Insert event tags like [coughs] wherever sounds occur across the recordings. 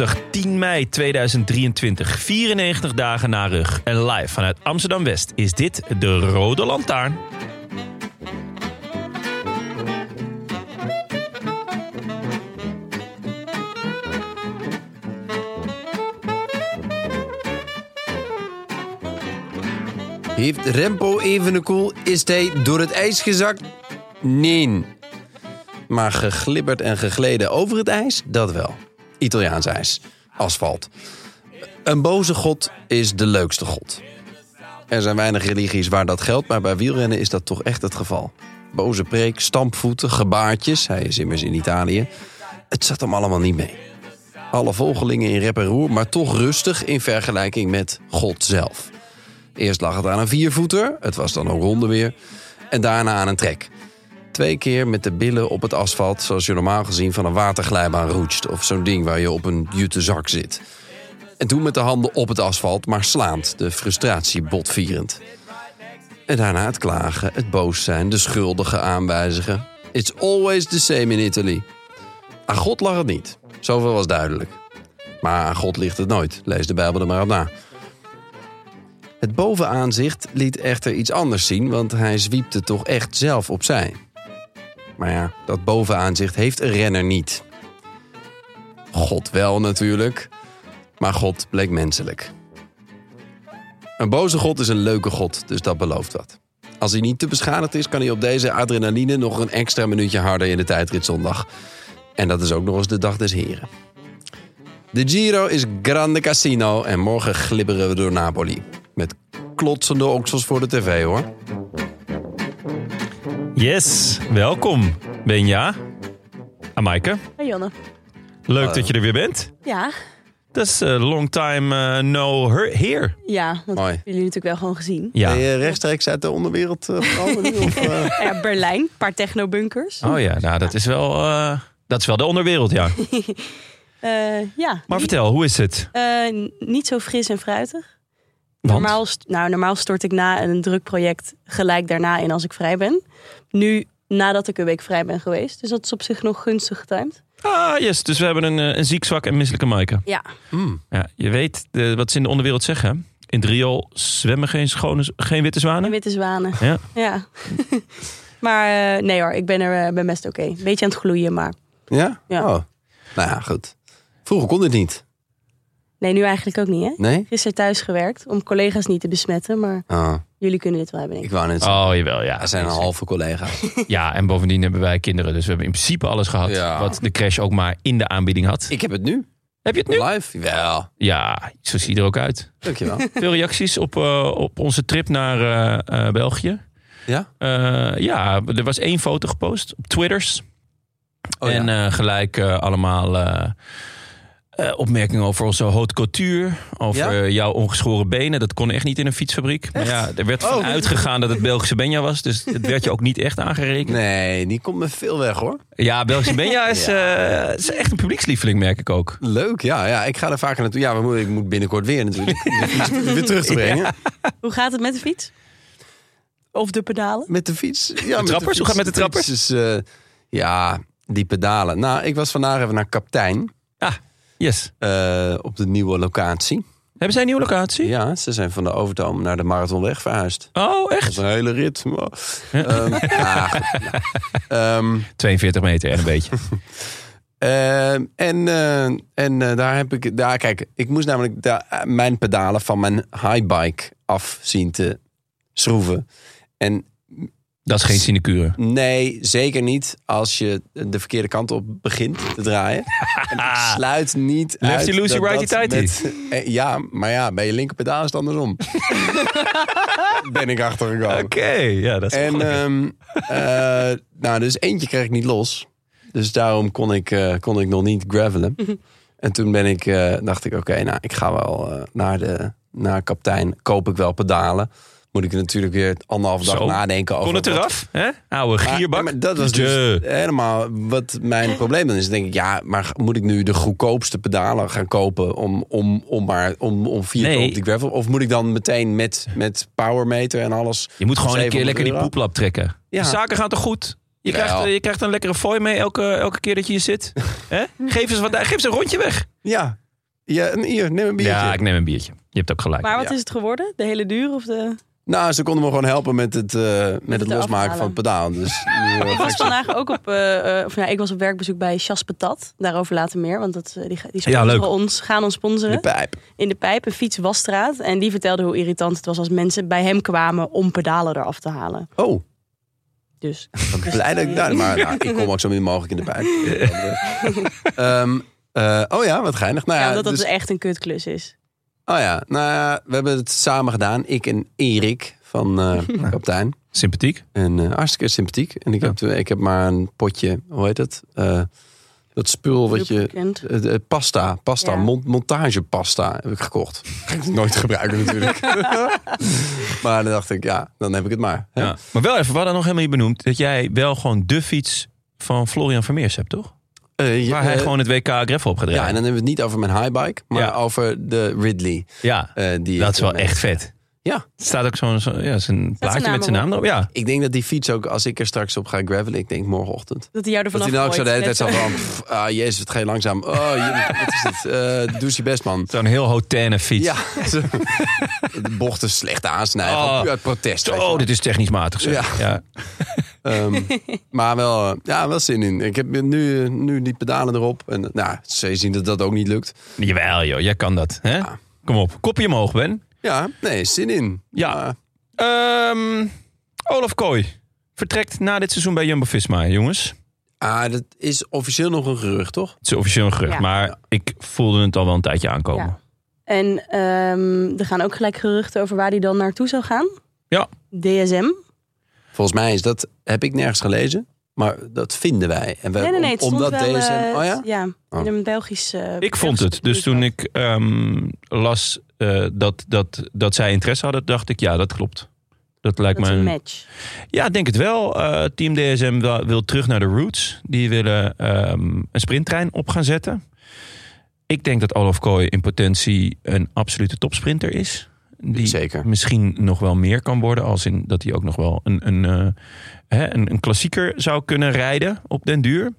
Woensdag 10 mei 2023, 94 dagen na rug. En live vanuit Amsterdam West is dit de Rode Lantaarn. Heeft Rempo Evenepoel, is hij door het ijs gezakt? Nee. Maar geglibberd en gegleden over het ijs, dat wel. Italiaans ijs, asfalt. Een boze god is de leukste god. Er zijn weinig religies waar dat geldt, maar bij wielrennen is dat toch echt het geval. Boze preek, stampvoeten, gebaartjes, hij is immers in Italië. Het zat hem allemaal niet mee. Alle volgelingen in rep en roer, maar toch rustig in vergelijking met God zelf. Eerst lag het aan een viervoeter, het was dan ook ronde weer. En daarna aan een trek. Twee keer met de billen op het asfalt, zoals je normaal gezien van een waterglijbaan roetst. Of zo'n ding waar je op een jute zak zit. En toen met de handen op het asfalt, maar slaand, de frustratie botvierend. En daarna het klagen, het boos zijn, de schuldigen aanwijzigen. It's always the same in Italy. Aan God lag het niet, zoveel was duidelijk. Maar aan God ligt het nooit, lees de Bijbel er maar op na. Het bovenaanzicht liet echter iets anders zien, want hij zwiepte toch echt zelf opzij. Maar ja, dat bovenaanzicht heeft een renner niet. God wel natuurlijk, maar God bleek menselijk. Een boze God is een leuke God, dus dat belooft wat. Als hij niet te beschadigd is, kan hij op deze adrenaline nog een extra minuutje harder in de tijdrit zondag. En dat is ook nog eens de dag des heren. De Giro is grande casino en morgen glibberen we door Napoli. Met klotsende oksels voor de tv hoor. Yes, welkom Benja. En Maaike, Hey Jonne. leuk dat je er weer bent. Ja, Dat is a long time eh, no her- here. ja, want Mooi. ik heb jullie natuurlijk wel gewoon gezien. Ja. Ben je rechtstreeks uit de onderwereld uh, gekomen nu, of, eh? [laughs] Ja, Berlijn, een paar technobunkers. Oh ja, nou dat is wel, eh, dat is wel de onderwereld, ja. [laughs] Eh, ja, Maar vertel, hoe is het? eh, n- niet zo fris en fruitig. Want? Normaal, nou, normaal stort ik na een druk project gelijk daarna in als ik vrij ben. Nu, nadat ik een week vrij ben geweest. Dus dat is op zich nog gunstig getimed. Ah, yes. Dus we hebben een, eh, een ziek, zwak en misselijke Maaike. Ja, Hmm. Ja, je weet de, wat ze in de onderwereld zeggen. In het riool zwemmen geen, schone, geen witte en zwanen. witte zwanen. Ja. Ja. [laughs] maar eh, nee hoor, ik ben er eh, ben best oké. Beetje aan het gloeien, maar Ja? Ja. Oh. Nou ja, goed. Vroeger kon dit niet. Nee, nu eigenlijk ook niet hè. Nee? Gisteren thuis gewerkt om collega's niet te besmetten, maar Oh, jullie kunnen dit wel hebben, denk ik ik. wou net zeggen. Oh, jawel, ja. Wij zijn een halve collega. [laughs] Ja, en bovendien hebben wij kinderen. Dus we hebben in principe alles gehad Ja. wat de crash ook maar in de aanbieding had. Ik heb het nu. Heb je het nu? Live? Wel. Ja, zo zie je er ook uit. Dankjewel. [laughs] Veel reacties op, eh, op onze trip naar eh, eh, België. Ja? Eh, ja, er was één foto gepost op Twitters. Oh, en ja. eh, gelijk eh, allemaal eh, eh, opmerkingen over onze haute couture. Over Ja? jouw ongeschoren benen. Dat kon echt niet in een fietsfabriek. Maar ja, er werd van Oh. uitgegaan dat het Belgische Benja was. Dus het werd je ook niet echt aangerekend. Nee, die komt me veel weg hoor. Ja, Belgische Benja is, [laughs] eh, is echt een publiekslieveling, merk ik ook. Leuk, ja. ja ik ga er vaker naartoe. Ja, we moeten, ik moet binnenkort weer natuurlijk. om [laughs] de fiets weer terug te brengen. Hoe gaat het met de fiets? Of de pedalen? Met de fiets. Ja, met trappers? Hoe gaat het met de trappers? fiets eh, ja, die pedalen. Nou, ik was vandaag even naar Kaptein. Ah, yes. eh, op de nieuwe locatie. Hebben zij een nieuwe locatie? Ja, ze zijn van de Overtoom naar de Marathonweg verhuisd. Oh, Dat echt? is een hele rit. Ehm, ja, goed, nou. Ehm, 42 meter en een beetje. [laughs] Ehm, en eh, en eh, daar heb ik, daar, kijk, ik moest namelijk daar, mijn pedalen van mijn highbike af zien te schroeven. En Dat is geen sinecure. nee, zeker niet als je de verkeerde kant op begint te draaien. en ik [laughs] sluit niet Lefty uit loosey dat righty tighty. met- [laughs] eh, ja, maar ja, bij je linkerpedaal is het andersom. [laughs] ben ik achtergekomen. Oké, ja, dat is En wel ehm, eh, nou, dus eentje kreeg ik niet los. Dus daarom kon ik, eh, kon ik nog niet gravelen. en toen ben ik, eh, dacht ik, oké, nou, ik ga wel naar de naar kaptein. Koop ik wel pedalen. Moet ik natuurlijk weer anderhalf dag Zo. nadenken over. Kon het wat- eraf? Hè? Oude Maar- gierbak. maar dat was dus helemaal wat mijn probleem dan is. Dan denk ik, ja, maar moet ik nu de goedkoopste pedalen gaan kopen om, om, om maar om, om vier Nee. keer op die gravel? Of moet ik dan meteen met, met powermeter en alles? Je moet gewoon een keer 700 lekker die poeplap trekken. Ja. De zaken gaan toch goed? Je krijgt, je krijgt een lekkere fooi mee elke, elke keer dat je hier zit. [laughs] Hè? Geef, eens wat, geef eens een rondje weg. Ja. Ja, een, hier, neem een biertje. Ja, ik neem een biertje. Je hebt ook gelijk. Maar wat Ja. is het geworden? De hele duur of de... Nou, ze konden me gewoon helpen met het, eh, met het losmaken van het pedaal. Dus eh, Ik was vandaag ook op, eh, of nou, ik was op werkbezoek bij Chas Patat. Daarover later meer, want dat, die, die Ja, leuk. ons, gaan ons sponsoren. de pijp. in de pijp, een fietswasstraat. En die vertelde hoe irritant het was als mensen bij hem kwamen om pedalen eraf te halen. Oh, Dus blij dat ik daar... Maar nou, ik kom ook zo min mogelijk in de pijp. [laughs] Ehm, eh, oh ja, wat geinig. Nou ja, ja, dat dus- echt een kutklus is. Oh ja, nou ja, we hebben het samen gedaan. Ik en Erik van eh, [laughs] Kaptein. Sympathiek. En eh, hartstikke sympathiek. En ik, heb, ik heb maar een potje, hoe heet het? Eh, dat spul wat je... Pasta, pasta, Ja. montagepasta heb ik gekocht. Ga ik nooit gebruiken natuurlijk. [laughs] maar dan dacht ik, ja, dan heb ik het maar. Ja. Maar wel even, we hadden nog helemaal niet benoemd... dat jij wel gewoon de fiets van Florian Vermeers hebt, toch? Je- Waar hij eh, gewoon het WK Gravel op gaat Ja, en dan hebben we het niet over mijn highbike, maar Ja. over de Ridley. Ja, eh, die dat is wel echt vet. Ja, Er staat ook zo'n zo, ja, zijn plaatje met zijn naam erop. Ja. ik denk dat die fiets ook, als ik er straks op ga gravelen, ik denk morgenochtend. Dat hij jou er Dat hij dan ook zo de hele tijd zo van, pff, ah jezus, het ga je langzaam. Oh, je, [laughs] wat is dit? Eh, doe je best, man. Zo'n heel hotenne fiets. Ja, zo. [laughs] de bochten slecht aansnijden, Oh. uit protest. Oh, dit is technisch matig. Zeg. Ja. Ja. [laughs] Ehm, [laughs] maar wel, eh, ja, wel zin in. Ik heb nu, nu die pedalen erop. En nou, ze zien dat dat ook niet lukt. Jawel joh, jij kan dat. Hè? Kom op, kopje omhoog Ben. Ja, nee, zin in. Ja. Ehm, Olaf Kooi vertrekt na dit seizoen bij Jumbo-Visma, jongens. ah, dat is officieel nog een gerucht, toch? Het is officieel een gerucht, Ja. maar ik voelde het al wel een tijdje aankomen. Ja. En ehm, er gaan ook gelijk geruchten over waar hij dan naartoe zou gaan. Ja. DSM. Volgens mij is dat, heb ik nergens gelezen. Maar dat vinden wij. En we, Nee, nee, nee. Het om- omdat wel, DSM. eh, oh ja? Ja, Oh. in een Belgisch... eh, Ik vond het. Dus toen ik ehm, las eh, dat, dat, dat zij interesse hadden, dacht ik, ja, dat klopt. Dat lijkt Dat is me een match. Ja, ik denk het wel. Eh, Team DSM wil, wil terug naar de roots. Die willen ehm, een sprinttrein op gaan zetten. Ik denk dat Olaf Kooi in potentie een absolute topsprinter is. Die Zeker. misschien nog wel meer kan worden. Als in dat hij ook nog wel een, een, eh, hè, een, een klassieker zou kunnen rijden op den duur.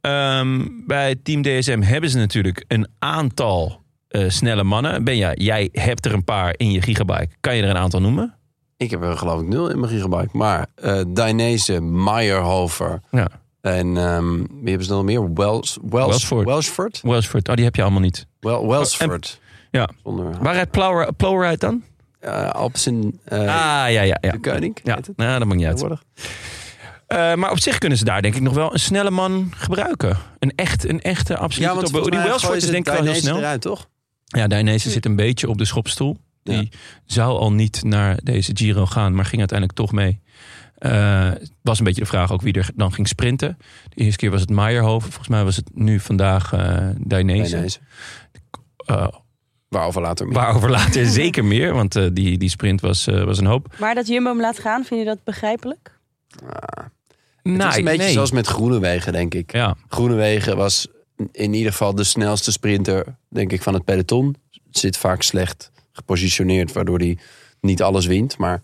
Ehm, bij Team DSM hebben ze natuurlijk een aantal eh, snelle mannen. Benja, jij hebt er een paar in je gigabyte. Kan je er een aantal noemen? Ik heb er geloof ik nul in mijn gigabyte. Maar eh Dainese, Meyerhofer. Ja. En ehm, wie hebben ze nog meer? Wells, Wells, Welsford. Welsford? Welsford, oh, die heb je allemaal niet. Wel, Welsford. Ja. Zonder Waar rijdt Plower, Plowright dan? uh, Alpsen uh, ah, ja, ja, ja. de Koning. Ja, het nou, dat maakt niet uit. Eh, maar op zich kunnen ze daar denk ik nog wel een snelle man gebruiken. Een, echt, een echte absolute Ja, want top. Die Welsford is denk ik wel heel snel. eruit, toch? Ja, Dainese zit een beetje op de schopstoel. Die Ja. zou al niet naar deze Giro gaan, maar ging uiteindelijk toch mee. Het was een beetje de vraag ook wie er dan ging sprinten. De eerste keer was het Meijerhoven. Volgens mij was het nu vandaag eh Dainese. Dainese. Waarover later meer. waarover later [laughs] zeker meer, want eh, die, die sprint was, eh, was een hoop. Maar dat Jumbo hem laat gaan, vind je dat begrijpelijk? Het is een beetje nee. zoals met Groenewegen, denk ik. Ja, Groenewegen was in ieder geval de snelste sprinter, denk ik, van het peloton. Zit vaak slecht gepositioneerd, waardoor hij niet alles wint. Maar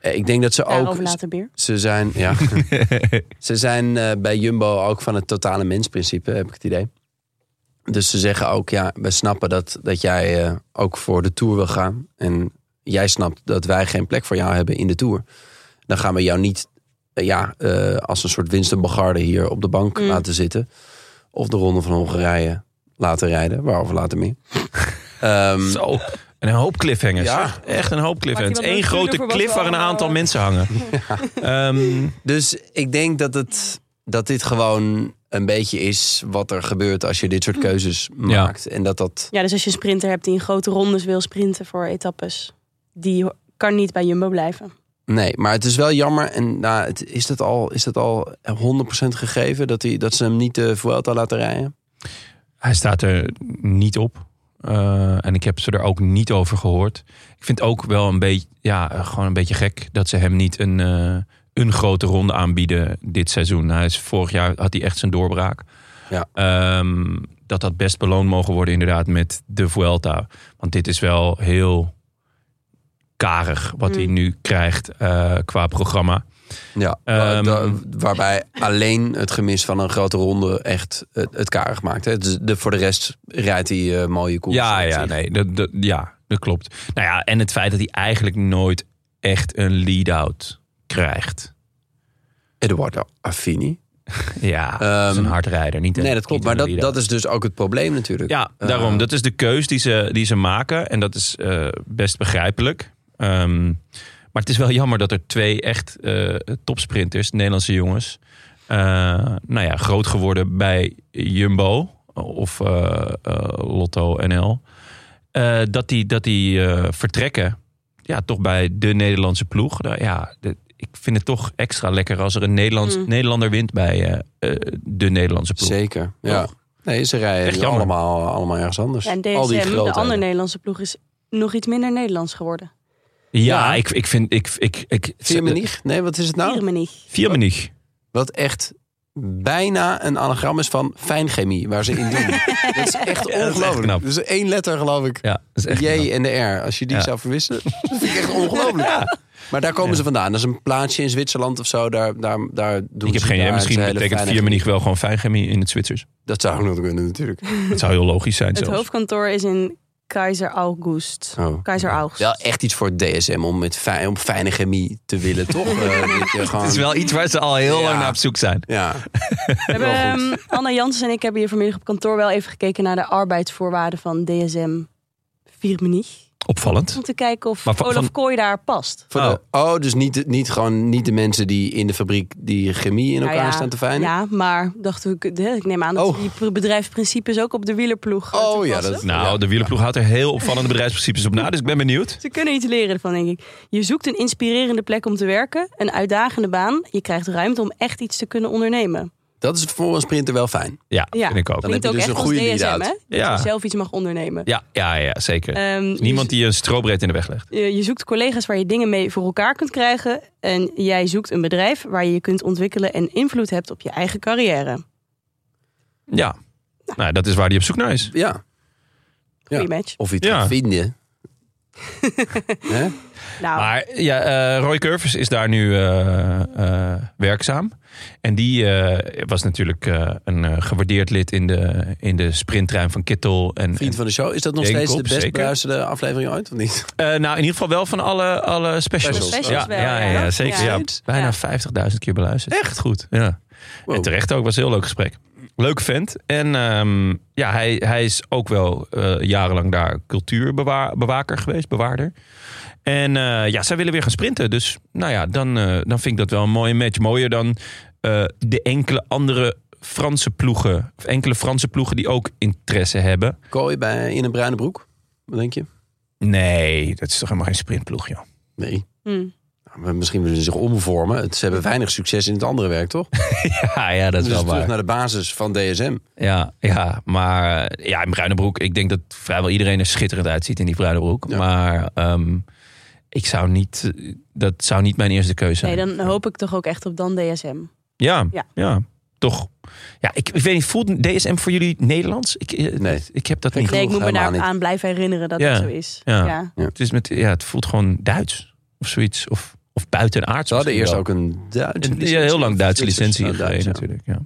eh, ik denk dat ze Daarover ook... later meer. Ze zijn, ja, [laughs] ze zijn eh, bij Jumbo ook van het totale mensprincipe, heb ik het idee. Dus ze zeggen ook, ja, we snappen dat, dat jij eh, ook voor de Tour wil gaan. En jij snapt dat wij geen plek voor jou hebben in de Tour. Dan gaan we jou niet eh, ja, eh, als een soort Winston Bogarde hier op de bank Mm. laten zitten. Of de Ronde van Hongarije laten rijden. Waarover later meer. [laughs] Ehm, Zo. En een hoop cliffhangers. Ja. Echt een hoop cliffhangers. Eén grote cliff we waar een aantal mensen hangen. [laughs] Ehm, Dus ik denk dat, het, dat dit gewoon een beetje is wat er gebeurt als je dit soort keuzes maakt. En dat dat... Ja, dus als je een sprinter hebt die in grote rondes wil sprinten voor etappes, die kan niet bij Jumbo blijven. Nee, maar het is wel jammer. En nou, het, is, dat al, is dat al 100% gegeven dat, hij, dat ze hem niet de Vuelta laten rijden? Hij staat er niet op. Eh, en ik heb ze er ook niet over gehoord. Ik vind ook wel een beetje, ja, gewoon een beetje gek dat ze hem niet een, eh, een grote ronde aanbieden dit seizoen. Hij is, vorig jaar had hij echt zijn doorbraak. Ja. Ehm, dat dat best beloond mogen worden inderdaad met de Vuelta. Want dit is wel heel karig wat Mm. hij nu krijgt eh, qua programma. Ja, Ehm, wa- wa- waarbij alleen het gemis van een grote ronde echt het, het karig maakt. Hè. Dus de, voor de rest rijdt hij eh, mooie koers. Ja, ja, nee, dat, dat, ja, dat klopt. Nou ja, en het feit dat hij eigenlijk nooit echt een lead-out krijgt. Eduardo Affini. [laughs] Ja, dat is een Ehm, hardrijder. Niet een, Nee, dat klopt. Maar dat, dat is dus ook het probleem natuurlijk. Ja, Eh, daarom. Dat is de keus die ze, die ze maken. En dat is eh, best begrijpelijk. Ehm, maar het is wel jammer dat er twee echt eh, topsprinters, Nederlandse jongens... eh, nou ja, groot geworden bij Jumbo of eh, eh, Lotto NL... eh, dat die, dat die eh, vertrekken ja, toch bij de Nederlandse ploeg. Nou, ja, de- ik vind het toch extra lekker als er een Nederlands, Mm. Nederlander wint bij eh, eh, de Nederlandse ploeg. Zeker, ja. Nee, ze Echt rijden allemaal, allemaal ergens anders. Ja, en Al die DSM, de andere Nederlandse ploeg, is nog iets minder Nederlands geworden. Ja, Ja. Ik, ik vind... Ik, ik, ik, Viermenig? Nee, wat is het nou? Viermenig. Viermenig. Wat echt bijna een anagram is van fijnchemie, waar ze in doen. [laughs] dat is echt [laughs] Ja, dat is echt ongelooflijk. dus één letter, geloof ik. Ja, dat is echt J knap. en de R. Als je die Ja. zou verwisselen, [laughs] dat vind ik echt ongelooflijk. Maar daar komen ze vandaan. Dat is een plaatsje in Zwitserland of zo. Daar, daar, daar doen Ik heb geen idee. Misschien betekent fijne Viermenig wel gewoon fijnchemie in het Zwitsers. Dat zou ook nog kunnen natuurlijk. Dat zou heel logisch zijn Het zelfs. hoofdkantoor is in Keizer August. Oh. Keizer August. Wel echt iets voor het DSM om met fijn, om fijne chemie te willen, toch? [laughs] Eh, dat je gewoon, Het is wel iets waar ze al heel Ja. lang naar op zoek zijn. Ja, [laughs] We hebben, ehm, Anna Jansen en ik hebben hier vanmiddag op kantoor wel even gekeken naar de arbeidsvoorwaarden van DSM Viermenig. Opvallend. Om te kijken of van- Olaf van- Kooi daar past. voor de, oh, dus niet, de- niet, gewoon niet de mensen die in de fabriek die chemie in elkaar Nou ja, staan te fijnen? Ja, maar dacht ik, ik neem aan dat Oh. die bedrijfsprincipes ook op de wielerploeg Oh, ja, dat- Nou, de wielerploeg houdt er heel opvallende bedrijfsprincipes op na. Dus ik ben benieuwd. Ze kunnen iets leren ervan, denk ik. Je zoekt een inspirerende plek om te werken, een uitdagende baan. Je krijgt ruimte om echt iets te kunnen ondernemen. Dat is voor een sprinter wel fijn. Ja, Ja. vind ik ook. Dan Klinkt heb ook je dus echt een als goede DSM, lead-out. hè? Dat Ja. je zelf iets mag ondernemen. Ja, ja, ja zeker. Ehm, Niemand je, die een strobreed in de weg legt. je- je zoekt collega's waar je dingen mee voor elkaar kunt krijgen. En jij zoekt een bedrijf waar je je kunt ontwikkelen en invloed hebt op je eigen carrière. Ja. Nou, dat is waar hij op zoek naar is. Ja. Goeie Ja. match. Of het Ja. gaat vinden. [laughs] Nou, Maar ja, eh, Roy Curvers is daar nu eh, eh, werkzaam. En die eh, was natuurlijk eh, een eh, gewaardeerd lid in de, in de sprinttrein van Kittel. En, Vriend van de show. Is dat nog steeds de best beluisterde aflevering ooit? Of niet? Eh, nou, in ieder geval wel van alle, alle specials. Ja, wel, ja, ja, ja. zeker. Ja. Ja. Bijna Ja. 50.000 keer beluisterd. Echt goed. Ja. Wow. En terecht ook, was een heel leuk gesprek. Leuke vent. En ehm, ja, hij, hij is ook wel eh, jarenlang daar cultuurbewaker geweest, bewaarder. En eh, ja, zij willen weer gaan sprinten. Dus nou ja, dan, eh, dan vind ik dat wel een mooie match. Mooier dan eh, de enkele andere Franse ploegen. Of enkele Franse ploegen die ook interesse hebben. Kooi bij, in een bruine broek? Wat denk je? Nee, dat is toch helemaal geen sprintploeg, joh. Nee. hm. Misschien willen ze zich omvormen. Het- Ze hebben weinig succes in het andere werk, toch? [laughs] Ja, ja, dat is dus wel terug waar. naar de basis van DSM. Ja, ja, maar ja, in bruine broek. Ik denk dat vrijwel iedereen er schitterend uitziet in die bruine broek. Ja. Maar ehm, ik zou niet, dat zou niet mijn eerste keuze Nee, zijn. dan hoop ik toch ook echt op dan DSM. Ja, Ja. ja. toch. Ja, ik, ik weet niet, voelt DSM voor jullie Nederlands? Ik, eh, Nee. ik heb dat niet. Nee, ik moet me daar niet. aan blijven herinneren dat Ja. het zo is. Ja. Ja. Het, is met, ja, het voelt gewoon Duits of zoiets. Of Of buitenaards. Ze hadden eerst wel. ook een Duitse Een- licentie. ja, heel lang Duitse licentie nou, Duits, ja. natuurlijk. Ja.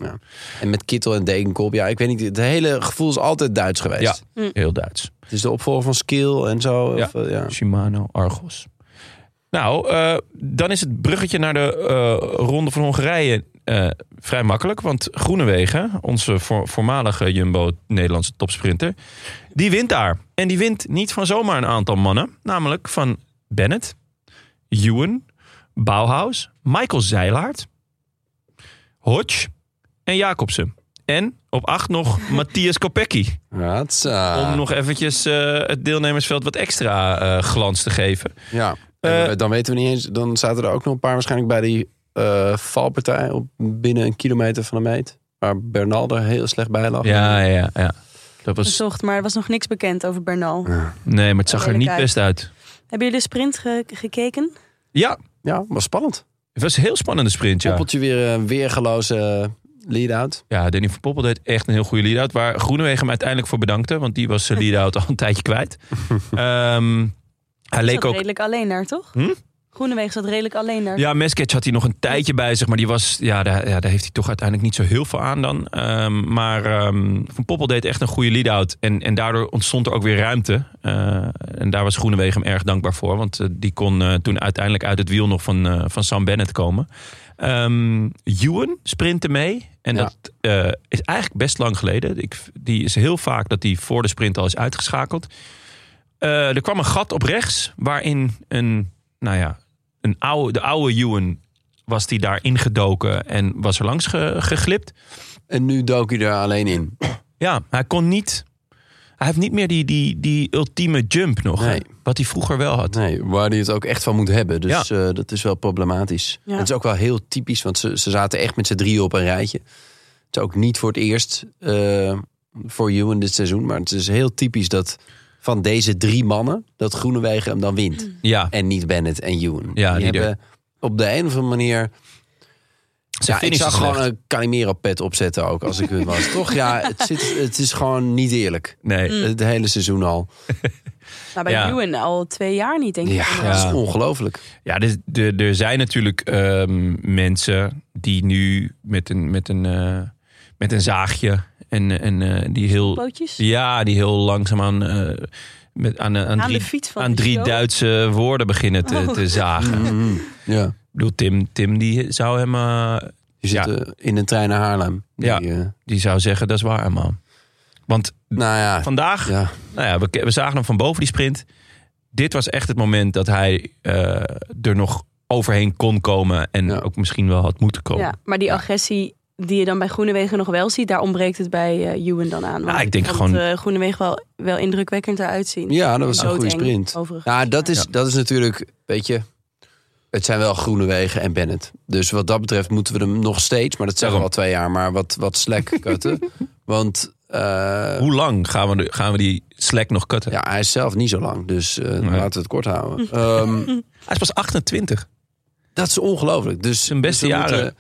En met Kittel en Degenkop, ja, ik weet niet. Het hele gevoel is altijd Duits geweest. Ja. Heel Duits. Het is de opvolger van Skill en zo. Ja. Of, eh, ja. Shimano, Argos. Nou, eh, dan is het bruggetje naar de eh, Ronde van Hongarije eh, vrij makkelijk. Want Groenewegen, onze voor- voormalige Jumbo-Nederlandse topsprinter... die wint daar. En die wint niet van zomaar een aantal mannen. Namelijk van Bennett, Ewan, Bauhaus, Michael Zeilaert... Hodge en Jacobsen. En op acht nog [laughs] Matthias Kopecky. Om nog eventjes eh, het deelnemersveld wat extra eh, glans te geven. Ja, Eh, dan weten we niet eens. Dan zaten er ook nog een paar waarschijnlijk bij die eh, valpartij op binnen een kilometer van de meet. Waar Bernal er heel slecht bij lag. Ja, ja, ja. Dat was, Gezocht, maar er was nog niks bekend over Bernal. nee, maar het zag er niet best uit. Hebben jullie de sprint ge- gekeken? Ja, Ja, was spannend. het was een heel spannende sprint, ja. Poppeltje weer een weergeloze lead-out. Ja, Danny van Poppel deed echt een heel goede lead-out. Waar Groenewegen hem uiteindelijk voor bedankte. Want die was zijn lead-out al een [laughs] tijdje kwijt. [laughs] Ehm, hij leek ook... redelijk alleen daar, toch? Hm? Groenewegen zat redelijk alleen daar. Ja, Mesketch had hij nog een tijdje bij zich. Maar die was, ja, daar, ja, daar heeft hij toch uiteindelijk niet zo heel veel aan dan. Ehm, maar ehm, Van Poppel deed echt een goede lead-out. En, en daardoor ontstond er ook weer ruimte. Eh, en daar was Groenewegen hem erg dankbaar voor. Want eh, die kon eh, toen uiteindelijk uit het wiel nog van, eh, van Sam Bennett komen. Ehm Ewan sprintte mee. En Ja. dat eh, is eigenlijk best lang geleden. Ik, die is heel vaak dat hij voor de sprint al is uitgeschakeld. Eh, er kwam een gat op rechts. Waarin een, nou ja, een oude, de oude Ewan was die daar ingedoken en was er langs ge- geglipt. En nu dook hij er alleen in. Ja, hij kon niet. Hij heeft niet meer die, die, die ultieme jump nog. hè, Nee. Wat hij vroeger wel had. Nee, waar hij het ook echt van moet hebben. Dus eh, dat is wel problematisch. Ja. Het is ook wel heel typisch, want ze, ze zaten echt met z'n drieën op een rijtje. Het is ook niet voor het eerst eh, voor Ewan dit seizoen. Maar het is heel typisch dat van deze drie mannen... dat Groenewegen hem dan wint. Ja, En niet Bennett en Ewan. Ja, die die hebben op de een of andere manier... ze Ja, ik zag gewoon slecht. een Calimero-pet opzetten ook, als ik het was. [laughs] Toch? Ja, het, zit, het is gewoon niet eerlijk. Nee, Het hele seizoen al. Maar [laughs] bij Ja. Ewan al twee jaar niet, denk ik. Ja, dat is ongelooflijk. Ja, dus de, er zijn natuurlijk ehm, mensen die nu met een, met een, eh, met een zaagje en, en eh, die heel, Pootjes? ja, die heel langzaamaan eh met, aan, aan, Aan drie, de fiets van aan drie? Duitse woorden beginnen te, Oh. te zagen. Ik Mhm. Ja. bedoel, Tim, Tim die zou hem eh, Die Ja. in een trein naar Haarlem. Die, Ja. eh, die zou zeggen, dat is waar, man. Want nou ja, vandaag, ja. nou ja, we, we zagen hem van boven die sprint. Dit was echt het moment dat hij eh, er nog overheen kon komen. En Ja. ook misschien wel had moeten komen. Ja, maar die agressie die je dan bij Groenewegen nog wel ziet, daar ontbreekt het bij eh Ewan dan aan. Nou, ik denk gewoon- eh, Groenewegen wel, wel indrukwekkend eruit zien. ja, dat was een goede sprint. overigens. Ja, dat is, Ja. dat is natuurlijk, weet je... Het zijn wel Groenewegen en Bennett. Dus wat dat betreft moeten we hem nog steeds... maar dat zeggen we al twee jaar, maar wat, wat slek [laughs] kutten. Want eh, Hoe lang gaan we, de- gaan we die slack nog cutten? ja, hij is zelf niet zo lang. Dus eh, Nee. laten we het kort houden. [laughs] Ehm, Hij is pas 28. dat is ongelooflijk. Dus, Zijn beste dus jaren. Moeten,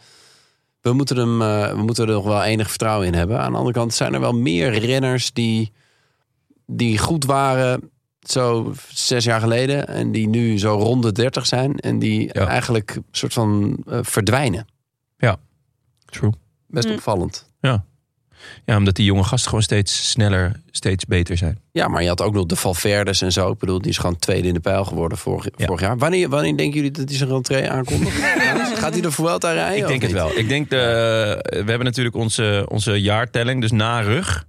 we, moeten hem, eh, we moeten er nog wel enig vertrouwen in hebben. Aan de andere kant zijn er wel meer renners die, die goed waren... zo zes jaar geleden... en die nu zo rond de 30 zijn... en die Ja. eigenlijk een soort van eh, verdwijnen. True. Best Mm. opvallend. Ja, omdat die jonge gasten gewoon steeds sneller, steeds beter zijn. Ja, maar je had ook nog de Valverdes en zo. Ik bedoel, die is gewoon tweede in de pijl geworden vorig, Ja. vorig jaar. Wanneer, wanneer denken jullie dat hij zijn rentree aankondigt? [laughs] Gaat hij de Vuelta rijden? Ik denk het wel. Ik denk de, we hebben natuurlijk onze, onze jaartelling, dus na rug.